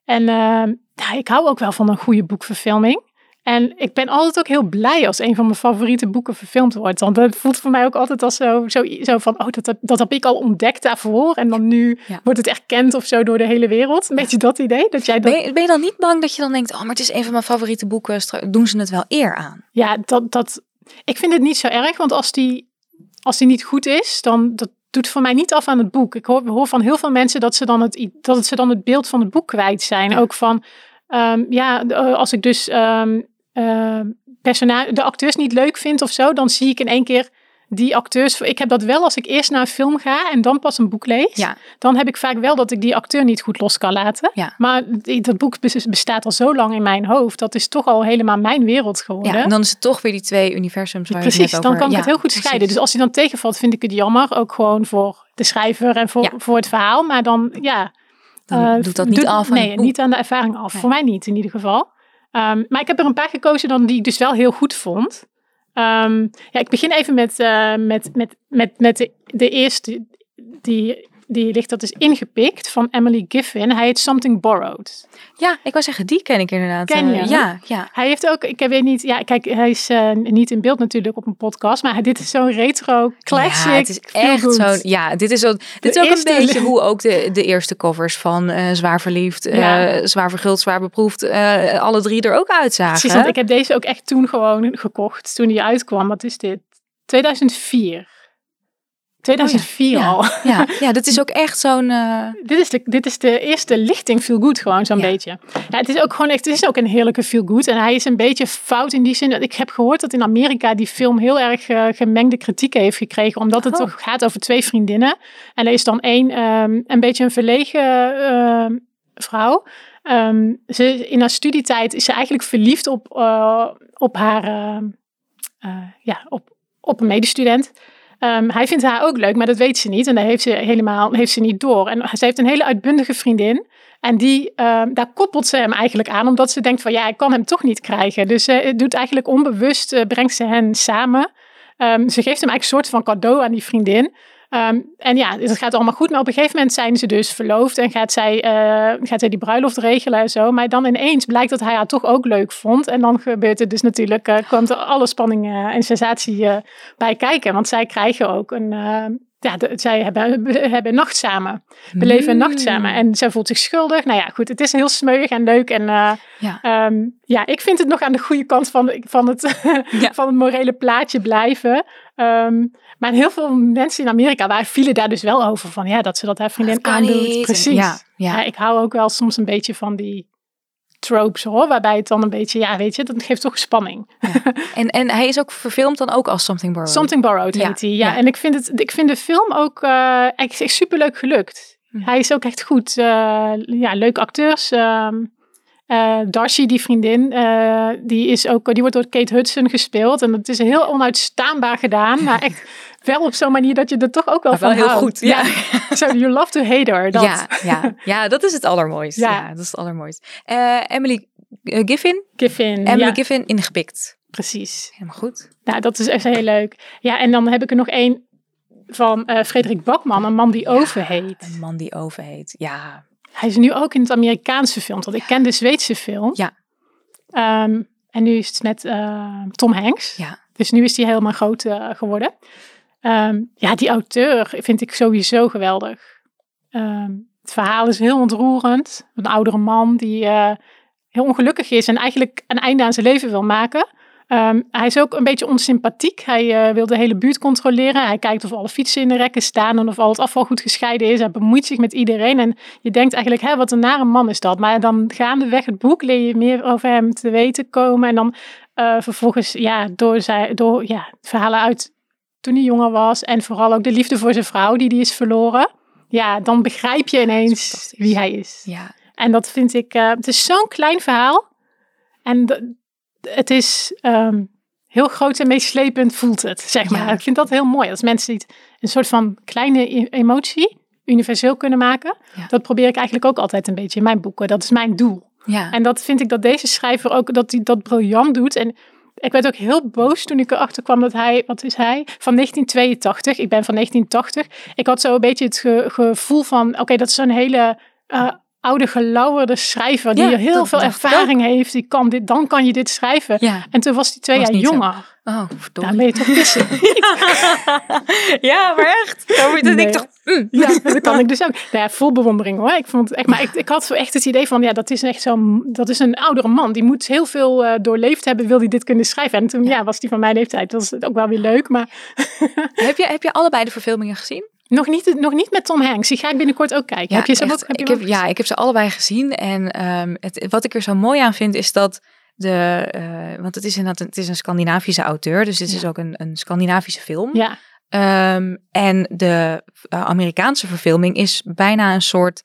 en ja, ik hou ook wel van een goede boekverfilming. En ik ben altijd ook heel blij als een van mijn favoriete boeken verfilmd wordt. Want dat voelt voor mij ook altijd als zo, zo, zo van, oh, dat, dat heb ik al ontdekt daarvoor. En dan nu ja. wordt het erkend of zo door de hele wereld. Een beetje dat idee. Dat jij dat... ben, je, ben je dan niet bang dat je dan denkt, oh, maar het is een van mijn favoriete boeken. Doen ze het wel eer aan? Ja, dat, dat, ik vind het niet zo erg. Want als die, als die niet goed is, dan dat, doet voor mij niet af aan het boek. Ik hoor, hoor van heel veel mensen dat ze dan het, dat ze dan het beeld van het boek kwijt zijn. Ook van, um, ja, als ik dus um, uh, personage, de acteurs niet leuk vind of zo, dan zie ik in één keer die acteurs. Ik heb dat wel als ik eerst naar een film ga en dan pas een boek lees. Ja. Dan heb ik vaak wel dat ik die acteur niet goed los kan laten. Ja. Maar dat boek bestaat al zo lang in mijn hoofd. Dat is toch al helemaal mijn wereld geworden. Ja, en dan is het toch weer die twee universums waar Precies, je het dan kan ik ja, het heel goed precies. scheiden. Dus als hij dan tegenvalt, vind ik het jammer. Ook gewoon voor de schrijver en voor, voor het verhaal. Maar dan, ja. Dan eh, doet dat niet doet- af aan Nee, niet aan de ervaring af. Nee. Voor mij niet, in ieder geval. Ehm, maar ik heb er een paar gekozen dan die ik dus wel heel goed vond. Ehm, ja, ik begin even met, eh, met, met, met, met de, de eerste die, die ligt, dat is ingepikt van Emily Giffin. Hij heet Something Borrowed. Ja, ik wou zeggen, die ken ik inderdaad. Ken eh, je? ja, ja. Hij heeft ook, ik weet niet, ja, kijk, hij is eh, niet in beeld natuurlijk op een podcast, maar dit is zo'n retro classic. Ja, het is echt zo'n. Ja, dit is, zo, dit is ook een beetje hoe ook de, de eerste covers van eh, Zwaar Verliefd. Zwaar Verguld, Zwaar Beproefd, alle drie er ook uitzagen. Precies, want ik heb deze ook echt toen gewoon gekocht, toen die uitkwam. Wat is dit? 2004. 2004 Oh ja. al. ja, ja, dit is ook echt zo'n. eh, [LAUGHS] Dit is, de, dit is de eerste lichting feel good gewoon zo'n Ja. beetje. Ja, het is ook gewoon echt, het is ook een heerlijke feel good. En hij is een beetje fout in die zin. dat Ik heb gehoord dat in Amerika die film heel erg eh, gemengde kritiek heeft gekregen. Omdat het Oh. toch gaat over twee vriendinnen. En er is dan één, ehm, een beetje een verlegen ehm, vrouw. Ehm, ze, in haar studietijd is ze eigenlijk verliefd op, eh, op haar, ja, op, op een medestudent. Ehm, hij vindt haar ook leuk, maar dat weet ze niet. En dat heeft ze helemaal heeft ze niet door. En ze heeft een hele uitbundige vriendin. En die, ehm, daar koppelt ze hem eigenlijk aan, omdat ze denkt van ja, ik kan hem toch niet krijgen. Dus ze doet eigenlijk onbewust, eh, brengt ze hen samen. Ehm, ze geeft hem eigenlijk een soort van cadeau aan die vriendin. Ehm, en ja, het gaat allemaal goed. Maar op een gegeven moment zijn ze dus verloofd en gaat zij, eh, gaat zij die bruiloft regelen en zo. Maar dan ineens blijkt dat hij haar toch ook leuk vond. En dan gebeurt het dus natuurlijk, eh komt er alle spanning eh, en sensatie bij kijken. Want zij krijgen ook een, ja, de- zij hebben, hebben nacht samen. Beleven een nacht samen. En zij voelt zich schuldig. Nou ja, goed, het is heel smeuig en leuk. En eh, Ja. Ehm, ja, ik vind het nog aan de goede kant van, de- van, het, Ja. [LAUGHS] van het morele plaatje blijven. Ehm, maar heel veel mensen in Amerika waren, vielen daar dus wel over van ja, dat ze dat haar vriendin aandoet. Precies. Ja, ja. ik hou ook wel soms een beetje van die tropes hoor, waarbij het dan een beetje, ja, weet je, dat geeft toch spanning. En, en hij is ook verfilmd dan ook als Something Borrowed. Something Borrowed Ja, heet hij. Ja. ja. en ik vind, het, ik vind de film ook uh, echt, echt superleuk gelukt. Hm. Hij is ook echt goed. Uh, ja, leuke acteurs. ehm, uh, Darcy, die vriendin, die, is ook, die wordt door Kate Hudson gespeeld. En dat is heel onuitstaanbaar gedaan. Maar echt [LAUGHS] wel op zo'n manier dat je er toch ook wel Maar van wel heel houdt. goed, ja. So [LAUGHS] you love to hate her. Dat. Ja, ja, ja, dat is het allermooiste. Ja. Ja, dat is het allermooiste. Eh, Emily eh, Giffin. Giffin. Emily ja, Giffin ingepikt. precies. Helemaal goed. Nou, dat is echt heel leuk. Ja, en dan heb ik er nog één van uh, Frederik Bakman, een man die Oven heet. Een man die Oven heet, ja. Hij is nu ook in het Amerikaanse film, want ik ken de Zweedse film. Ja. Um, en nu is het met uh, Tom Hanks. Ja. Dus nu is hij helemaal groot uh, geworden. Um, ja, die auteur vind ik sowieso geweldig. Um, het verhaal is heel ontroerend. Een oudere man die uh, heel ongelukkig is en eigenlijk een einde aan zijn leven wil maken. Um, hij is ook een beetje onsympathiek. Hij uh, wil de hele buurt controleren. Hij kijkt of alle fietsen in de rekken staan en of al het afval goed gescheiden is. Hij bemoeit zich met iedereen. En je denkt eigenlijk, hè, wat een nare man is dat. Maar dan gaandeweg het boek leer je meer over hem te weten komen. En dan uh, vervolgens, ja, door, zijn, door ja, verhalen uit toen hij jonger was. En vooral ook de liefde voor zijn vrouw die die is verloren. Ja, dan begrijp je ineens wie hij is. Ja. En dat vind ik, uh, het is zo'n klein verhaal. En het is um, heel groot en meeslepend voelt het, zeg maar. Ja. Ik vind dat heel mooi. Als mensen iets, een soort van kleine emotie universeel kunnen maken. Ja. Dat probeer ik eigenlijk ook altijd een beetje in mijn boeken. Dat is mijn doel. Ja. En dat vind ik dat deze schrijver ook, dat hij dat briljant doet. En ik werd ook heel boos toen ik erachter kwam dat hij, wat is hij? Van 1982. Ik ben van 1980. Ik had zo een beetje het ge gevoel van, oké, dat is zo'n hele... Uh, oude gelauwerde schrijver die ja, heel dat, veel ervaring dat. heeft. Die kan dit, dan kan je dit schrijven. Ja. En toen was hij twee was jaar jonger. Zo. Oh, Dan ben je toch pissen. [LAUGHS] [LAUGHS] ja, maar echt. Dan nee. ik toch, mm. Ja, dat kan ik dus ook. Nou ja, vol bewondering hoor. Ik vond echt, maar ik, ik had zo echt het idee van, ja, dat is echt zo'n, dat is een oudere man. Die moet heel veel uh, doorleefd hebben, wil hij dit kunnen schrijven. En toen, ja, was die van mijn leeftijd. Dat was ook wel weer leuk, maar... heb, je, heb je allebei de verfilmingen gezien? Nog niet, nog niet met Tom Hanks. Die ga ik binnenkort ook kijken. Ja, heb je ze echt, ook? Heb je ik heb, ja, ik heb ze allebei gezien. En um, het, wat ik er zo mooi aan vind, is dat de, uh, want het is, een, het is een Scandinavische auteur, dus dit is ook een, een Scandinavische film. Ja. Um, en de uh, Amerikaanse verfilming is bijna een soort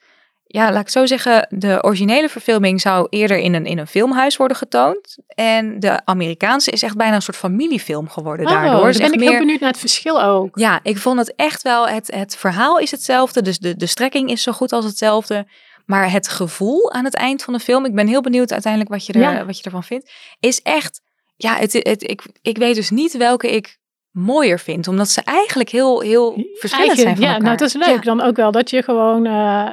ja, laat ik zo zeggen, de originele verfilming zou eerder in een, in een filmhuis worden getoond. En de Amerikaanse is echt bijna een soort familiefilm geworden oh, daardoor. Dus ben ik meer... heel benieuwd naar het verschil ook. Ja, ik vond het echt wel, het, het verhaal is hetzelfde, dus de, de strekking is zo goed als hetzelfde. Maar het gevoel aan het eind van de film, ik ben heel benieuwd uiteindelijk wat je, er, wat je ervan vindt, is echt, ja, het, het, ik, ik weet dus niet welke ik mooier vind. Omdat ze eigenlijk heel, heel verschillend zijn van ja, elkaar. nou, dat is leuk. Dan ook wel dat je gewoon... Uh,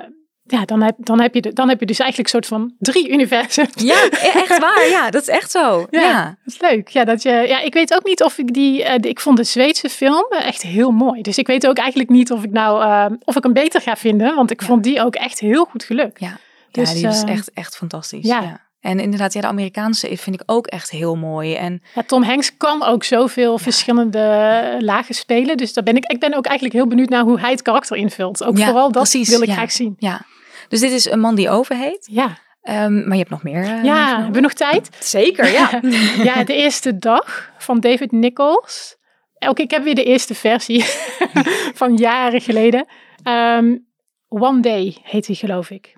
ja, dan heb, dan, heb je de, dan heb je dus eigenlijk een soort van drie universums. Ja, e-, echt waar. Ja, dat is echt zo. [LAUGHS] Ja, ja. dat is leuk. Ja, dat je, ja, ik weet ook niet of ik die... Uh, ik vond de Zweedse film echt heel mooi. Dus ik weet ook eigenlijk niet of ik nou... Uh, of ik hem beter ga vinden. Want ik vond die ook echt heel goed gelukt. Ja, dus, die is echt, echt fantastisch. ja. ja. En inderdaad, ja, de Amerikaanse vind ik ook echt heel mooi. En ja, Tom Hanks kan ook zoveel verschillende lagen spelen. Dus daar ben ik, ik ben ook eigenlijk heel benieuwd naar hoe hij het karakter invult. Ook vooral dat wil ik graag zien. Ja, dus dit is een man die overheet. Ja. Um, maar je hebt nog meer. Uh, ja, hebben we nog tijd? Zeker, ja. [LAUGHS] ja, de eerste dag van David Nichols. Oké, ik heb weer de eerste versie [LAUGHS] van jaren geleden. Um, One Day heet hij, geloof ik.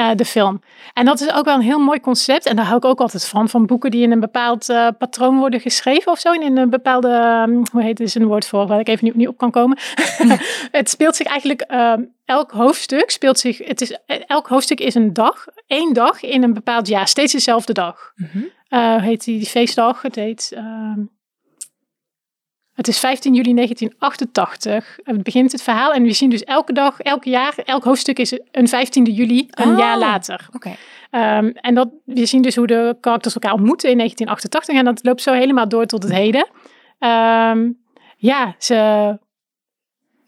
Uh, de film. En dat is ook wel een heel mooi concept. En daar hou ik ook altijd van. Van boeken die in een bepaald uh, patroon worden geschreven of zo. In een bepaalde, um, hoe heet het, is een woord voor waar ik even niet, niet op kan komen. [LAUGHS] [LAUGHS] het speelt zich eigenlijk, um, elk hoofdstuk speelt zich, het is, elk hoofdstuk is een dag. één dag in een bepaald jaar. Steeds dezelfde dag. Mm -hmm. uh, heet die, die feestdag. Het heet... Um, het is 15 juli 1988. Het begint het verhaal en we zien dus elke dag, elk jaar, elk hoofdstuk is een 15 juli, een oh, jaar later. Okay. Um, en dat, we zien dus hoe de karakters elkaar ontmoeten in 1988 en dat loopt zo helemaal door tot het heden. Um, ja, ze,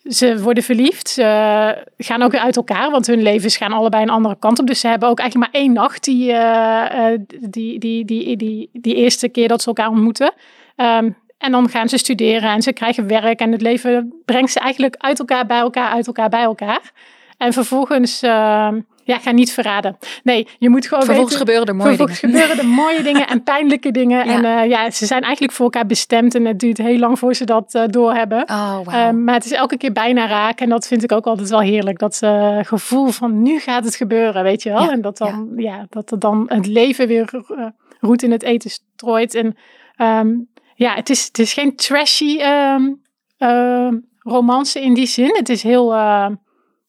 ze worden verliefd. Ze gaan ook weer uit elkaar, want hun levens gaan allebei een andere kant op. Dus ze hebben ook eigenlijk maar één nacht die, uh, uh, die, die, die, die, die, eerste keer dat ze elkaar ontmoeten. Um, en dan gaan ze studeren en ze krijgen werk en het leven brengt ze eigenlijk uit elkaar bij elkaar, uit elkaar bij elkaar. En vervolgens, uh, ja, ga niet verraden. Nee, je moet gewoon Vervolgens weten, gebeuren er mooie vervolgens dingen. gebeuren er mooie [LAUGHS] dingen en pijnlijke dingen. Ja. En uh, ja, ze zijn eigenlijk voor elkaar bestemd en het duurt heel lang voor ze dat uh, doorhebben. Oh, wow. um, maar het is elke keer bijna raak en dat vind ik ook altijd wel heerlijk. Dat uh, gevoel van nu gaat het gebeuren, weet je wel. Ja. En dat dan, ja. ja. dat er dan het leven weer roet in het eten strooit. En um, ja, het is, het is geen trashy um, uh, romance in die zin. Het is heel uh,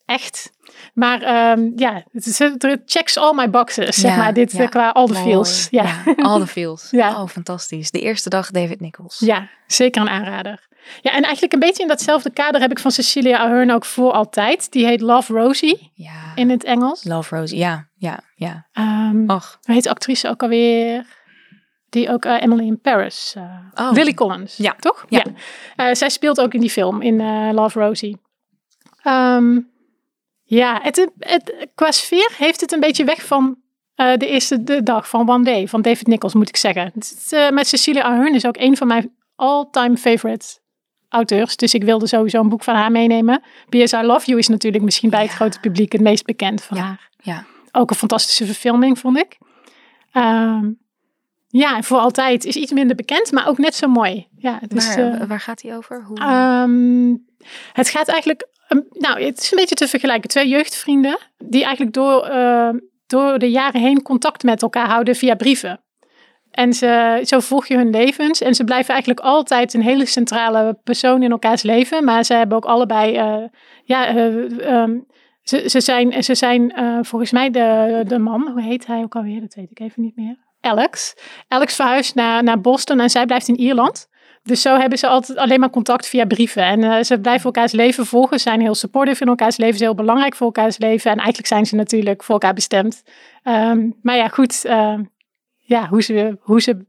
echt. Maar um, ja, het, checks all my boxes, zeg maar. Dit ja, qua all the mooi. feels. Ja, ja all the feels. [LAUGHS] ja. Oh, fantastisch. De eerste dag David Nichols. Ja, zeker een aanrader. Ja, en eigenlijk een beetje in datzelfde kader heb ik van Cecilia Ahern ook voor altijd. Die heet Love Rosie ja. in het Engels. Love Rosie, ja, ja, ja. Um, Och. Hoe heet de actrice ook alweer? Die ook uh, Emily in Paris. Uh, oh. Lily Collins, ja. toch? Ja. ja. Uh, zij speelt ook in die film, in Love Rosie. Um, ja, het, het, qua sfeer heeft het een beetje weg van de eerste de dag van One Day, van David Nichols, moet ik zeggen. Het, met Cecilia Ahern is ook een van mijn all-time favorite auteurs. Dus ik wilde sowieso een boek van haar meenemen. B.S. I Love You is natuurlijk misschien bij het Ja. grote publiek het meest bekend van Ja. haar. Ja. Ook een fantastische verfilming, vond ik. Ehm, ja, voor altijd is iets minder bekend, maar ook net zo mooi. Ja, dus, waar, eh, waar gaat hij over? Hoe... Ehm, het gaat eigenlijk, um, nou, het is een beetje te vergelijken. Twee jeugdvrienden die eigenlijk door, uh, door de jaren heen contact met elkaar houden via brieven. En ze, zo volg je hun levens. En ze blijven eigenlijk altijd een hele centrale persoon in elkaars leven. Maar ze hebben ook allebei, uh, ja, um, ze, ze zijn, ze zijn volgens mij de, de man, hoe heet hij ook alweer? Dat weet ik even niet meer. Alex. Alex verhuist naar, naar Boston en zij blijft in Ierland. Dus zo hebben ze altijd alleen maar contact via brieven. En uh, ze blijven elkaars leven volgen, zijn heel supportive in elkaars leven, zijn heel belangrijk voor elkaars leven. En eigenlijk zijn ze natuurlijk voor elkaar bestemd. Um, maar ja, goed, uh, ja, hoe, ze, hoe ze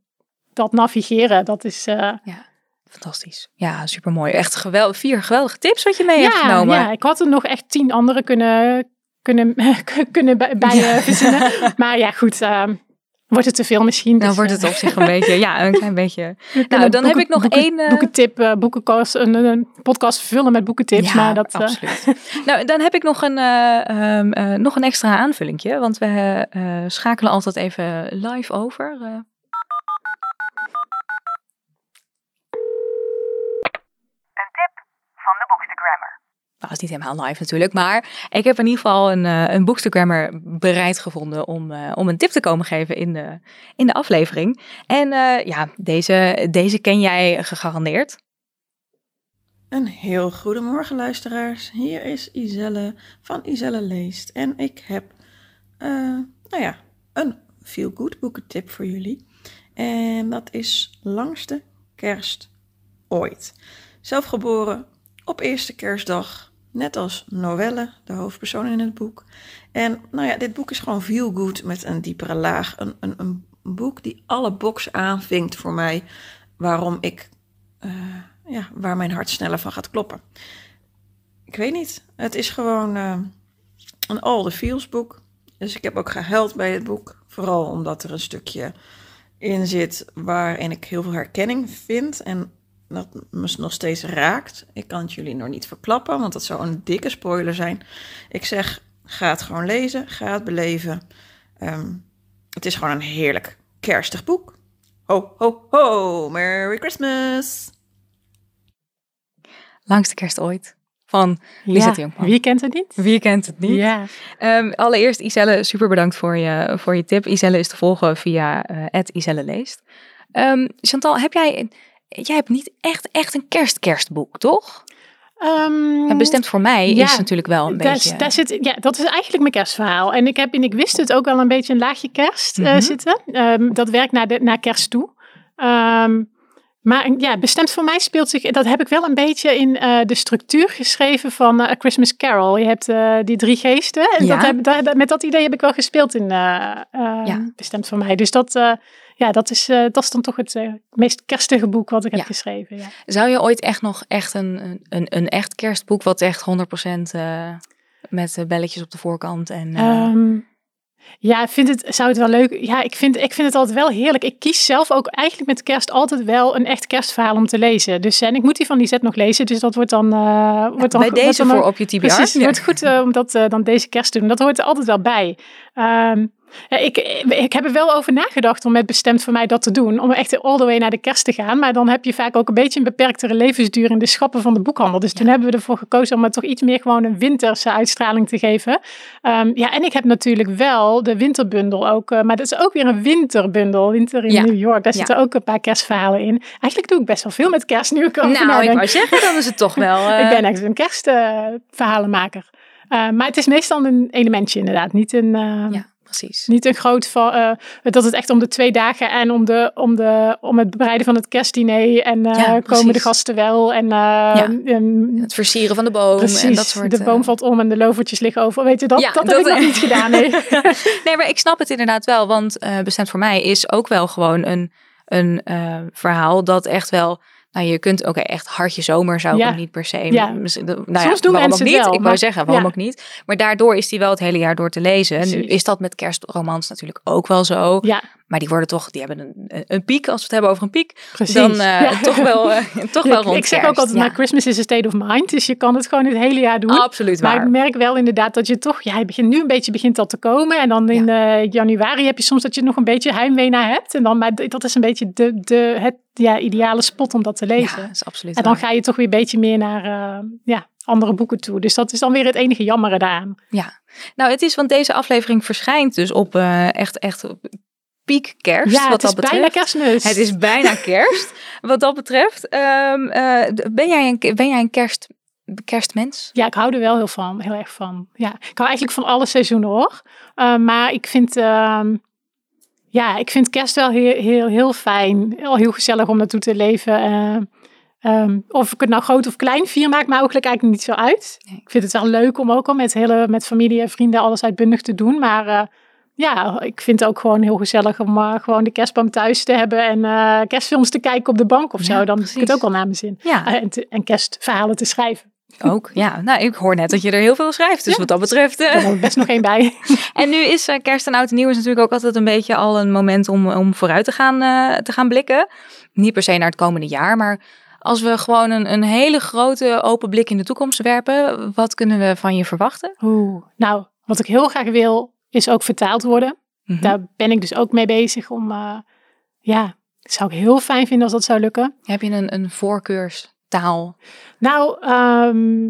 dat navigeren, dat is... Uh, ja. Fantastisch. Ja, supermooi. Echt geweldig, vier geweldige tips wat je mee ja, hebt genomen. Ja, ik had er nog echt tien andere kunnen, kunnen, [LAUGHS] kunnen bij, bij ja. verzinnen. Maar ja, goed, uh, Wordt het te veel misschien? Dan dus, wordt het eh, op zich een beetje, ja, een klein [LAUGHS] beetje. Nou, dan boeken, heb ik nog boeken, één... Eh, boekentip, uh, boekenkast, een, een, podcast vullen met boekentips. Ja, maar dat, absoluut. Nou, dan heb ik nog een, ehm, nog een extra aanvullingje. Want we schakelen altijd even live over. Een tip van de boek. Nou, dat is niet helemaal live natuurlijk, maar ik heb in ieder geval een, uh, een Bookstagrammer bereid gevonden om, uh, om een tip te komen geven in de, in de aflevering. En uh, ja, deze, deze ken jij gegarandeerd. Een heel goedemorgen luisteraars. Hier is Iselle van Iselle Leest. En ik heb, nou ja, een feel good boekentip voor jullie. En dat is Langste Kerst Ooit. Zelf geboren op eerste kerstdag, net als Noelle, de hoofdpersoon in het boek. En nou ja, dit boek is gewoon feel good met een diepere laag. Een, een, een boek die alle box aanvinkt voor mij, waarom ik, uh, ja, waar mijn hart sneller van gaat kloppen. Ik weet niet, het is gewoon uh, een all the feels boek. Dus ik heb ook gehuild bij het boek. Vooral omdat er een stukje in zit waarin ik heel veel herkenning vind. En dat me nog steeds raakt. Ik kan het jullie nog niet verklappen, want dat zou een dikke spoiler zijn. Ik zeg, ga het gewoon lezen, ga het beleven. Um, het is gewoon een heerlijk kerstig boek. Ho, ho, ho, Merry Christmas! Langste kerst ooit van ja, Wie kent het niet? Wie kent het niet? Ja. Um, allereerst Iselle, super bedankt voor je, voor je tip. Iselle is te volgen via uh, Iselle Leest. Um, Chantal, heb jij, jij hebt niet echt, echt een kerstkerstboek, toch? Um, bestemd voor mij ja, is natuurlijk wel een beetje... Daar zit, ja, dat is eigenlijk mijn kerstverhaal. En ik, heb, en ik wist het ook wel een beetje een laagje kerst mm -hmm. uh, zitten. dat werkt naar, de, naar kerst toe. Um, maar ja, bestemd voor mij speelt zich, dat heb ik wel een beetje in uh, de structuur geschreven van uh, A Christmas Carol. Je hebt die drie geesten. En ja. dat heb, dat, met dat idee heb ik wel gespeeld in ja. Bestemd voor mij. Dus dat, ja, dat, is, dat is dan toch het meest kerstige boek wat ik heb geschreven. Ja. Zou je ooit echt nog echt een, een, een echt kerstboek, wat echt 100% met belletjes op de voorkant en... Um, ja, vind het, zou het wel leuk. Ja, ik vind, ik vind het altijd wel heerlijk. Ik kies zelf ook eigenlijk met kerst altijd wel een echt kerstverhaal om te lezen. Dus en ik moet die van die zet nog lezen. Dus dat wordt dan. Uh, wordt dan bij deze voor op je TBR. Precies, het wordt goed uh, om dat uh, dan deze kerst te doen. Dat hoort er altijd wel bij. Um, ik, ik heb er wel over nagedacht om met bestemd voor mij dat te doen. Om echt all the way naar de kerst te gaan. Maar dan heb je vaak ook een beetje een beperktere levensduur in de schappen van de boekhandel. Dus toen hebben we ervoor gekozen om het toch iets meer gewoon een winterse uitstraling te geven. Um, ja, en ik heb natuurlijk wel de winterbundel ook. Uh, maar dat is ook weer een winterbundel. Winter in ja. New York. Daar zitten ook een paar kerstverhalen in. Eigenlijk doe ik best wel veel met kerst nu ik over Nou, ik wou zeggen, dan is het toch wel... Uh... [LAUGHS] ik ben echt een kerstverhalenmaker. Uh, maar het is meestal een elementje inderdaad. Niet een... ja precies. Niet een groot van uh, dat het echt om de twee dagen en om, de, om, de, om het bereiden van het kerstdiner en uh, komen de gasten wel en, uh, ja. het versieren van de boom precies, en dat soort. De boom valt om en de lovertjes liggen over. Weet je dat? Ja, dat, dat heb ik nog niet gedaan. Nee. [LAUGHS] nee, maar ik snap het inderdaad wel, want bestemd voor mij is ook wel gewoon een, een verhaal dat echt wel nou, je kunt, oké, echt hartje zomer zou ik ja. niet per se. Ja. Nou Soms doen waarom ook niet? Wel, ik wou zeggen, waarom ook niet? Maar daardoor is die wel het hele jaar door te lezen. Nu is dat met kerstromans natuurlijk ook wel zo. Ja. Maar die worden toch, die hebben een, een piek. Als we het hebben over een piek, Precies. dan uh, toch wel, uh, [LAUGHS] [LAUGHS] toch wel rond Ik zeg ook altijd, maar Christmas is a state of mind. Dus je kan het gewoon het hele jaar doen. Absoluut waar. Maar ik merk wel inderdaad dat je toch, ja, begint nu een beetje begint dat te komen. En dan in uh, januari heb je soms dat je nog een beetje heimwee naar hebt. En dan, maar dat is een beetje de, de, het ja, ideale spot om dat te lezen. Ja, is absoluut En dan ga je toch weer een beetje meer naar, ja, andere boeken toe. Dus dat is dan weer het enige jammere daaraan. Ja, nou het is, want deze aflevering verschijnt dus op echt, echt piek kerst. Ja, wat het is bijna kerstmis. Het is bijna [LAUGHS] kerst. wat dat betreft. Um, uh, ben, jij een, ben jij een kerst, kerstmens? Ja, ik hou er wel heel, van, heel erg van. Ja, ik hou eigenlijk van alle seizoenen hoor. Uh, maar ik vind... Uh, ja, ik vind kerst wel heel, heel, heel fijn. Heel, heel gezellig om naartoe te leven. Um, of ik het nou groot of klein vier, maakt me eigenlijk eigenlijk niet zo uit. Nee. Ik vind het wel leuk om ook al met, hele, met familie en vrienden alles uitbundig te doen. Maar uh, ja, ik vind het ook gewoon heel gezellig om uh, gewoon de kerstboom thuis te hebben en uh, kerstfilms te kijken op de bank of zo. Dan precies. ik het ook al naar mijn zin. Ja. Uh, en, te, en kerstverhalen te schrijven. Ook, ja. Nou, ik hoor net dat je er heel veel schrijft. Dus ja. wat dat betreft... Uh... Er best nog één bij. [LAUGHS] en nu is kerst en oud en nieuw is natuurlijk ook altijd een beetje al een moment om, om vooruit te gaan, te gaan blikken. Niet per se naar het komende jaar, maar als we gewoon een, een hele grote open blik in de toekomst werpen, wat kunnen we van je verwachten? Oeh, nou, wat ik heel graag wil, is ook vertaald worden. Mm -hmm. Daar ben ik dus ook mee bezig om, uh, ja, zou ik heel fijn vinden als dat zou lukken. Heb je een, een voorkeurstaal taal? Nou, ehm,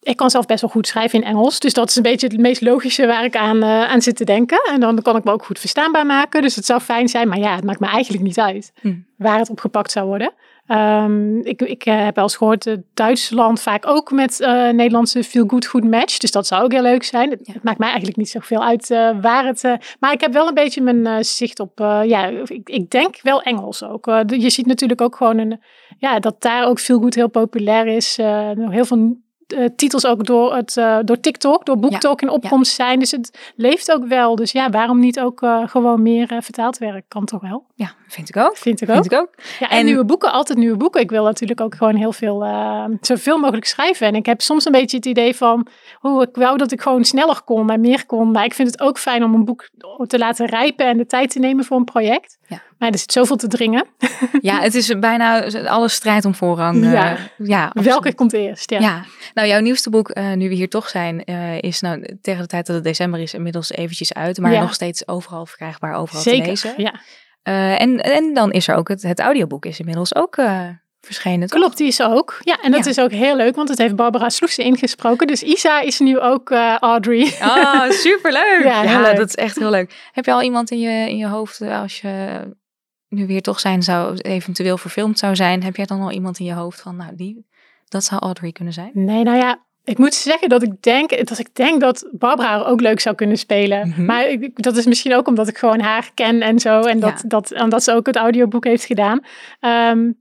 ik kan zelf best wel goed schrijven in Engels. Dus dat is een beetje het meest logische waar ik aan, uh, aan zit te denken. En dan kan ik me ook goed verstaanbaar maken. Dus het zou fijn zijn. Maar ja, het maakt me eigenlijk niet uit hm. waar het opgepakt zou worden. Um, ik, ik uh, heb wel eens gehoord, uh, Duitsland vaak ook met uh, Nederlandse feel good goed match. Dus dat zou ook heel leuk zijn. Het, maakt mij eigenlijk niet zoveel uit waar het... maar ik heb wel een beetje mijn zicht op... ja, ik, ik, denk wel Engels ook. je ziet natuurlijk ook gewoon een, ja, dat daar ook feel good heel populair is. heel veel uh, titels ook door, het, uh, door TikTok, door BookTok ja, in opkomst zijn. Dus het leeft ook wel. Dus ja, waarom niet ook uh, gewoon meer vertaald werk? Kan toch wel? Ja, vind ik ook. Vind ik ook. Vind ik ook. Ja, en, en, nieuwe boeken, altijd nieuwe boeken. Ik wil natuurlijk ook gewoon heel veel, zoveel mogelijk schrijven. En ik heb soms een beetje het idee van, oh, ik wou dat ik gewoon sneller kon en meer kon. Maar ik vind het ook fijn om een boek te laten rijpen en de tijd te nemen voor een project. Ja. Maar er zit zoveel te dringen. Ja, het is bijna alle strijd om voorrang. Ja. Uh, ja Welke komt eerst? Ja. ja. Nou, jouw nieuwste boek, uh, nu we hier toch zijn, uh, is nou tegen de tijd dat het december is inmiddels eventjes uit. Maar nog steeds overal verkrijgbaar, overal Zeker, te lezen. Ja. en, en dan is er ook het, het audioboek is inmiddels ook verschenen. Toch? Klopt, die is ook. Ja, en dat is ook heel leuk, want het heeft Barbara Sloegse ingesproken. Dus Isa is nu ook Audrey. Ah, [LAUGHS] oh, superleuk. ja, ja leuk. dat is echt heel leuk. Heb je al iemand in je, in je hoofd als je nu weer toch zijn zou, eventueel verfilmd zou zijn, heb jij dan al iemand in je hoofd van, nou, die, dat zou Audrey kunnen zijn? Nee, nou ja, ik moet zeggen dat ik denk dat ik denk dat Barbara ook leuk zou kunnen spelen. Mhm. Maar ik, dat is misschien ook omdat ik gewoon haar ken en zo. En dat, dat, en dat ze ook het audioboek heeft gedaan. Um,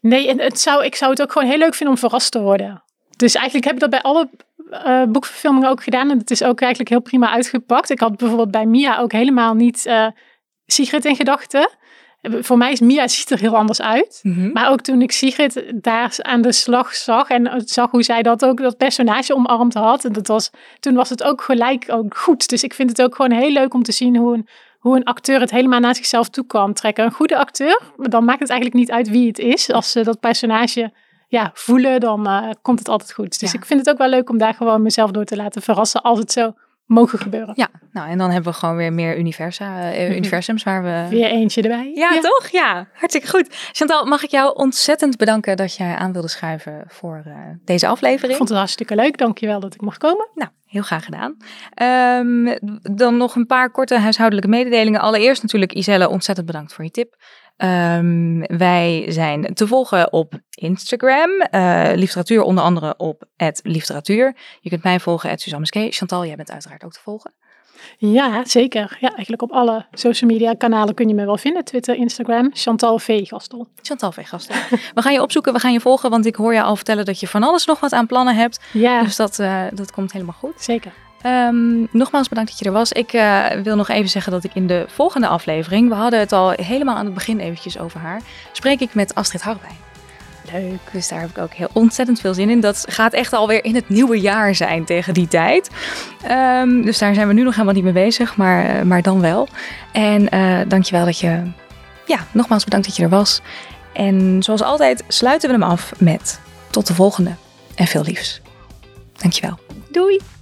nee, en het zou, ik zou het ook gewoon heel leuk vinden om verrast te worden. Dus eigenlijk heb ik dat bij alle uh, boekverfilmingen ook gedaan. En het is ook eigenlijk heel prima uitgepakt. Ik had bijvoorbeeld bij Mia ook helemaal niet uh, Sigrid in gedachten. Voor mij is Mia ziet er heel anders uit. Mhm. Maar ook toen ik Sigrid daar aan de slag zag en zag hoe zij dat ook, dat personage omarmd had. En dat was, toen was het ook gelijk ook goed. Dus ik vind het ook gewoon heel leuk om te zien hoe een, hoe een acteur het helemaal naar zichzelf toe kan trekken. Een goede acteur, dan maakt het eigenlijk niet uit wie het is. Als ze dat personage ja, voelen, dan uh, komt het altijd goed. Dus ik vind het ook wel leuk om daar gewoon mezelf door te laten verrassen als het zo mogen gebeuren. Ja, nou en dan hebben we gewoon weer meer universa, uh, universums waar we... Weer eentje erbij. Ja, toch? Ja, hartstikke goed. Chantal, mag ik jou ontzettend bedanken dat jij aan wilde schuiven voor uh, deze aflevering. Ik vond het hartstikke leuk. Dankjewel dat ik mocht komen. Nou, heel graag gedaan. Um, dan nog een paar korte huishoudelijke mededelingen. Allereerst natuurlijk Iselle, ontzettend bedankt voor je tip. Um, wij zijn te volgen op Instagram. Uh, literatuur onder andere op literatuur. Je kunt mij volgen, at Suzanne Chantal, jij bent uiteraard ook te volgen. Ja, zeker. Ja, eigenlijk op alle social media kanalen kun je me wel vinden. Twitter, Instagram, Chantal V. Gastel. Chantal V. Gastel. we gaan je opzoeken, we gaan je volgen, want ik hoor je al vertellen dat je van alles nog wat aan plannen hebt. Ja. Dus dat, uh, dat komt helemaal goed. Zeker. Um, nogmaals bedankt dat je er was. Ik uh, wil nog even zeggen dat ik in de volgende aflevering, we hadden het al helemaal aan het begin eventjes over haar, spreek ik met Astrid Harbijn. Leuk. Dus daar heb ik ook heel ontzettend veel zin in. Dat gaat echt alweer in het nieuwe jaar zijn tegen die tijd. Um, dus daar zijn we nu nog helemaal niet mee bezig, maar, uh, maar dan wel. En uh, dankjewel dat je, ja, nogmaals bedankt dat je er was. En zoals altijd sluiten we hem af met tot de volgende en veel liefs. Dankjewel. Doei.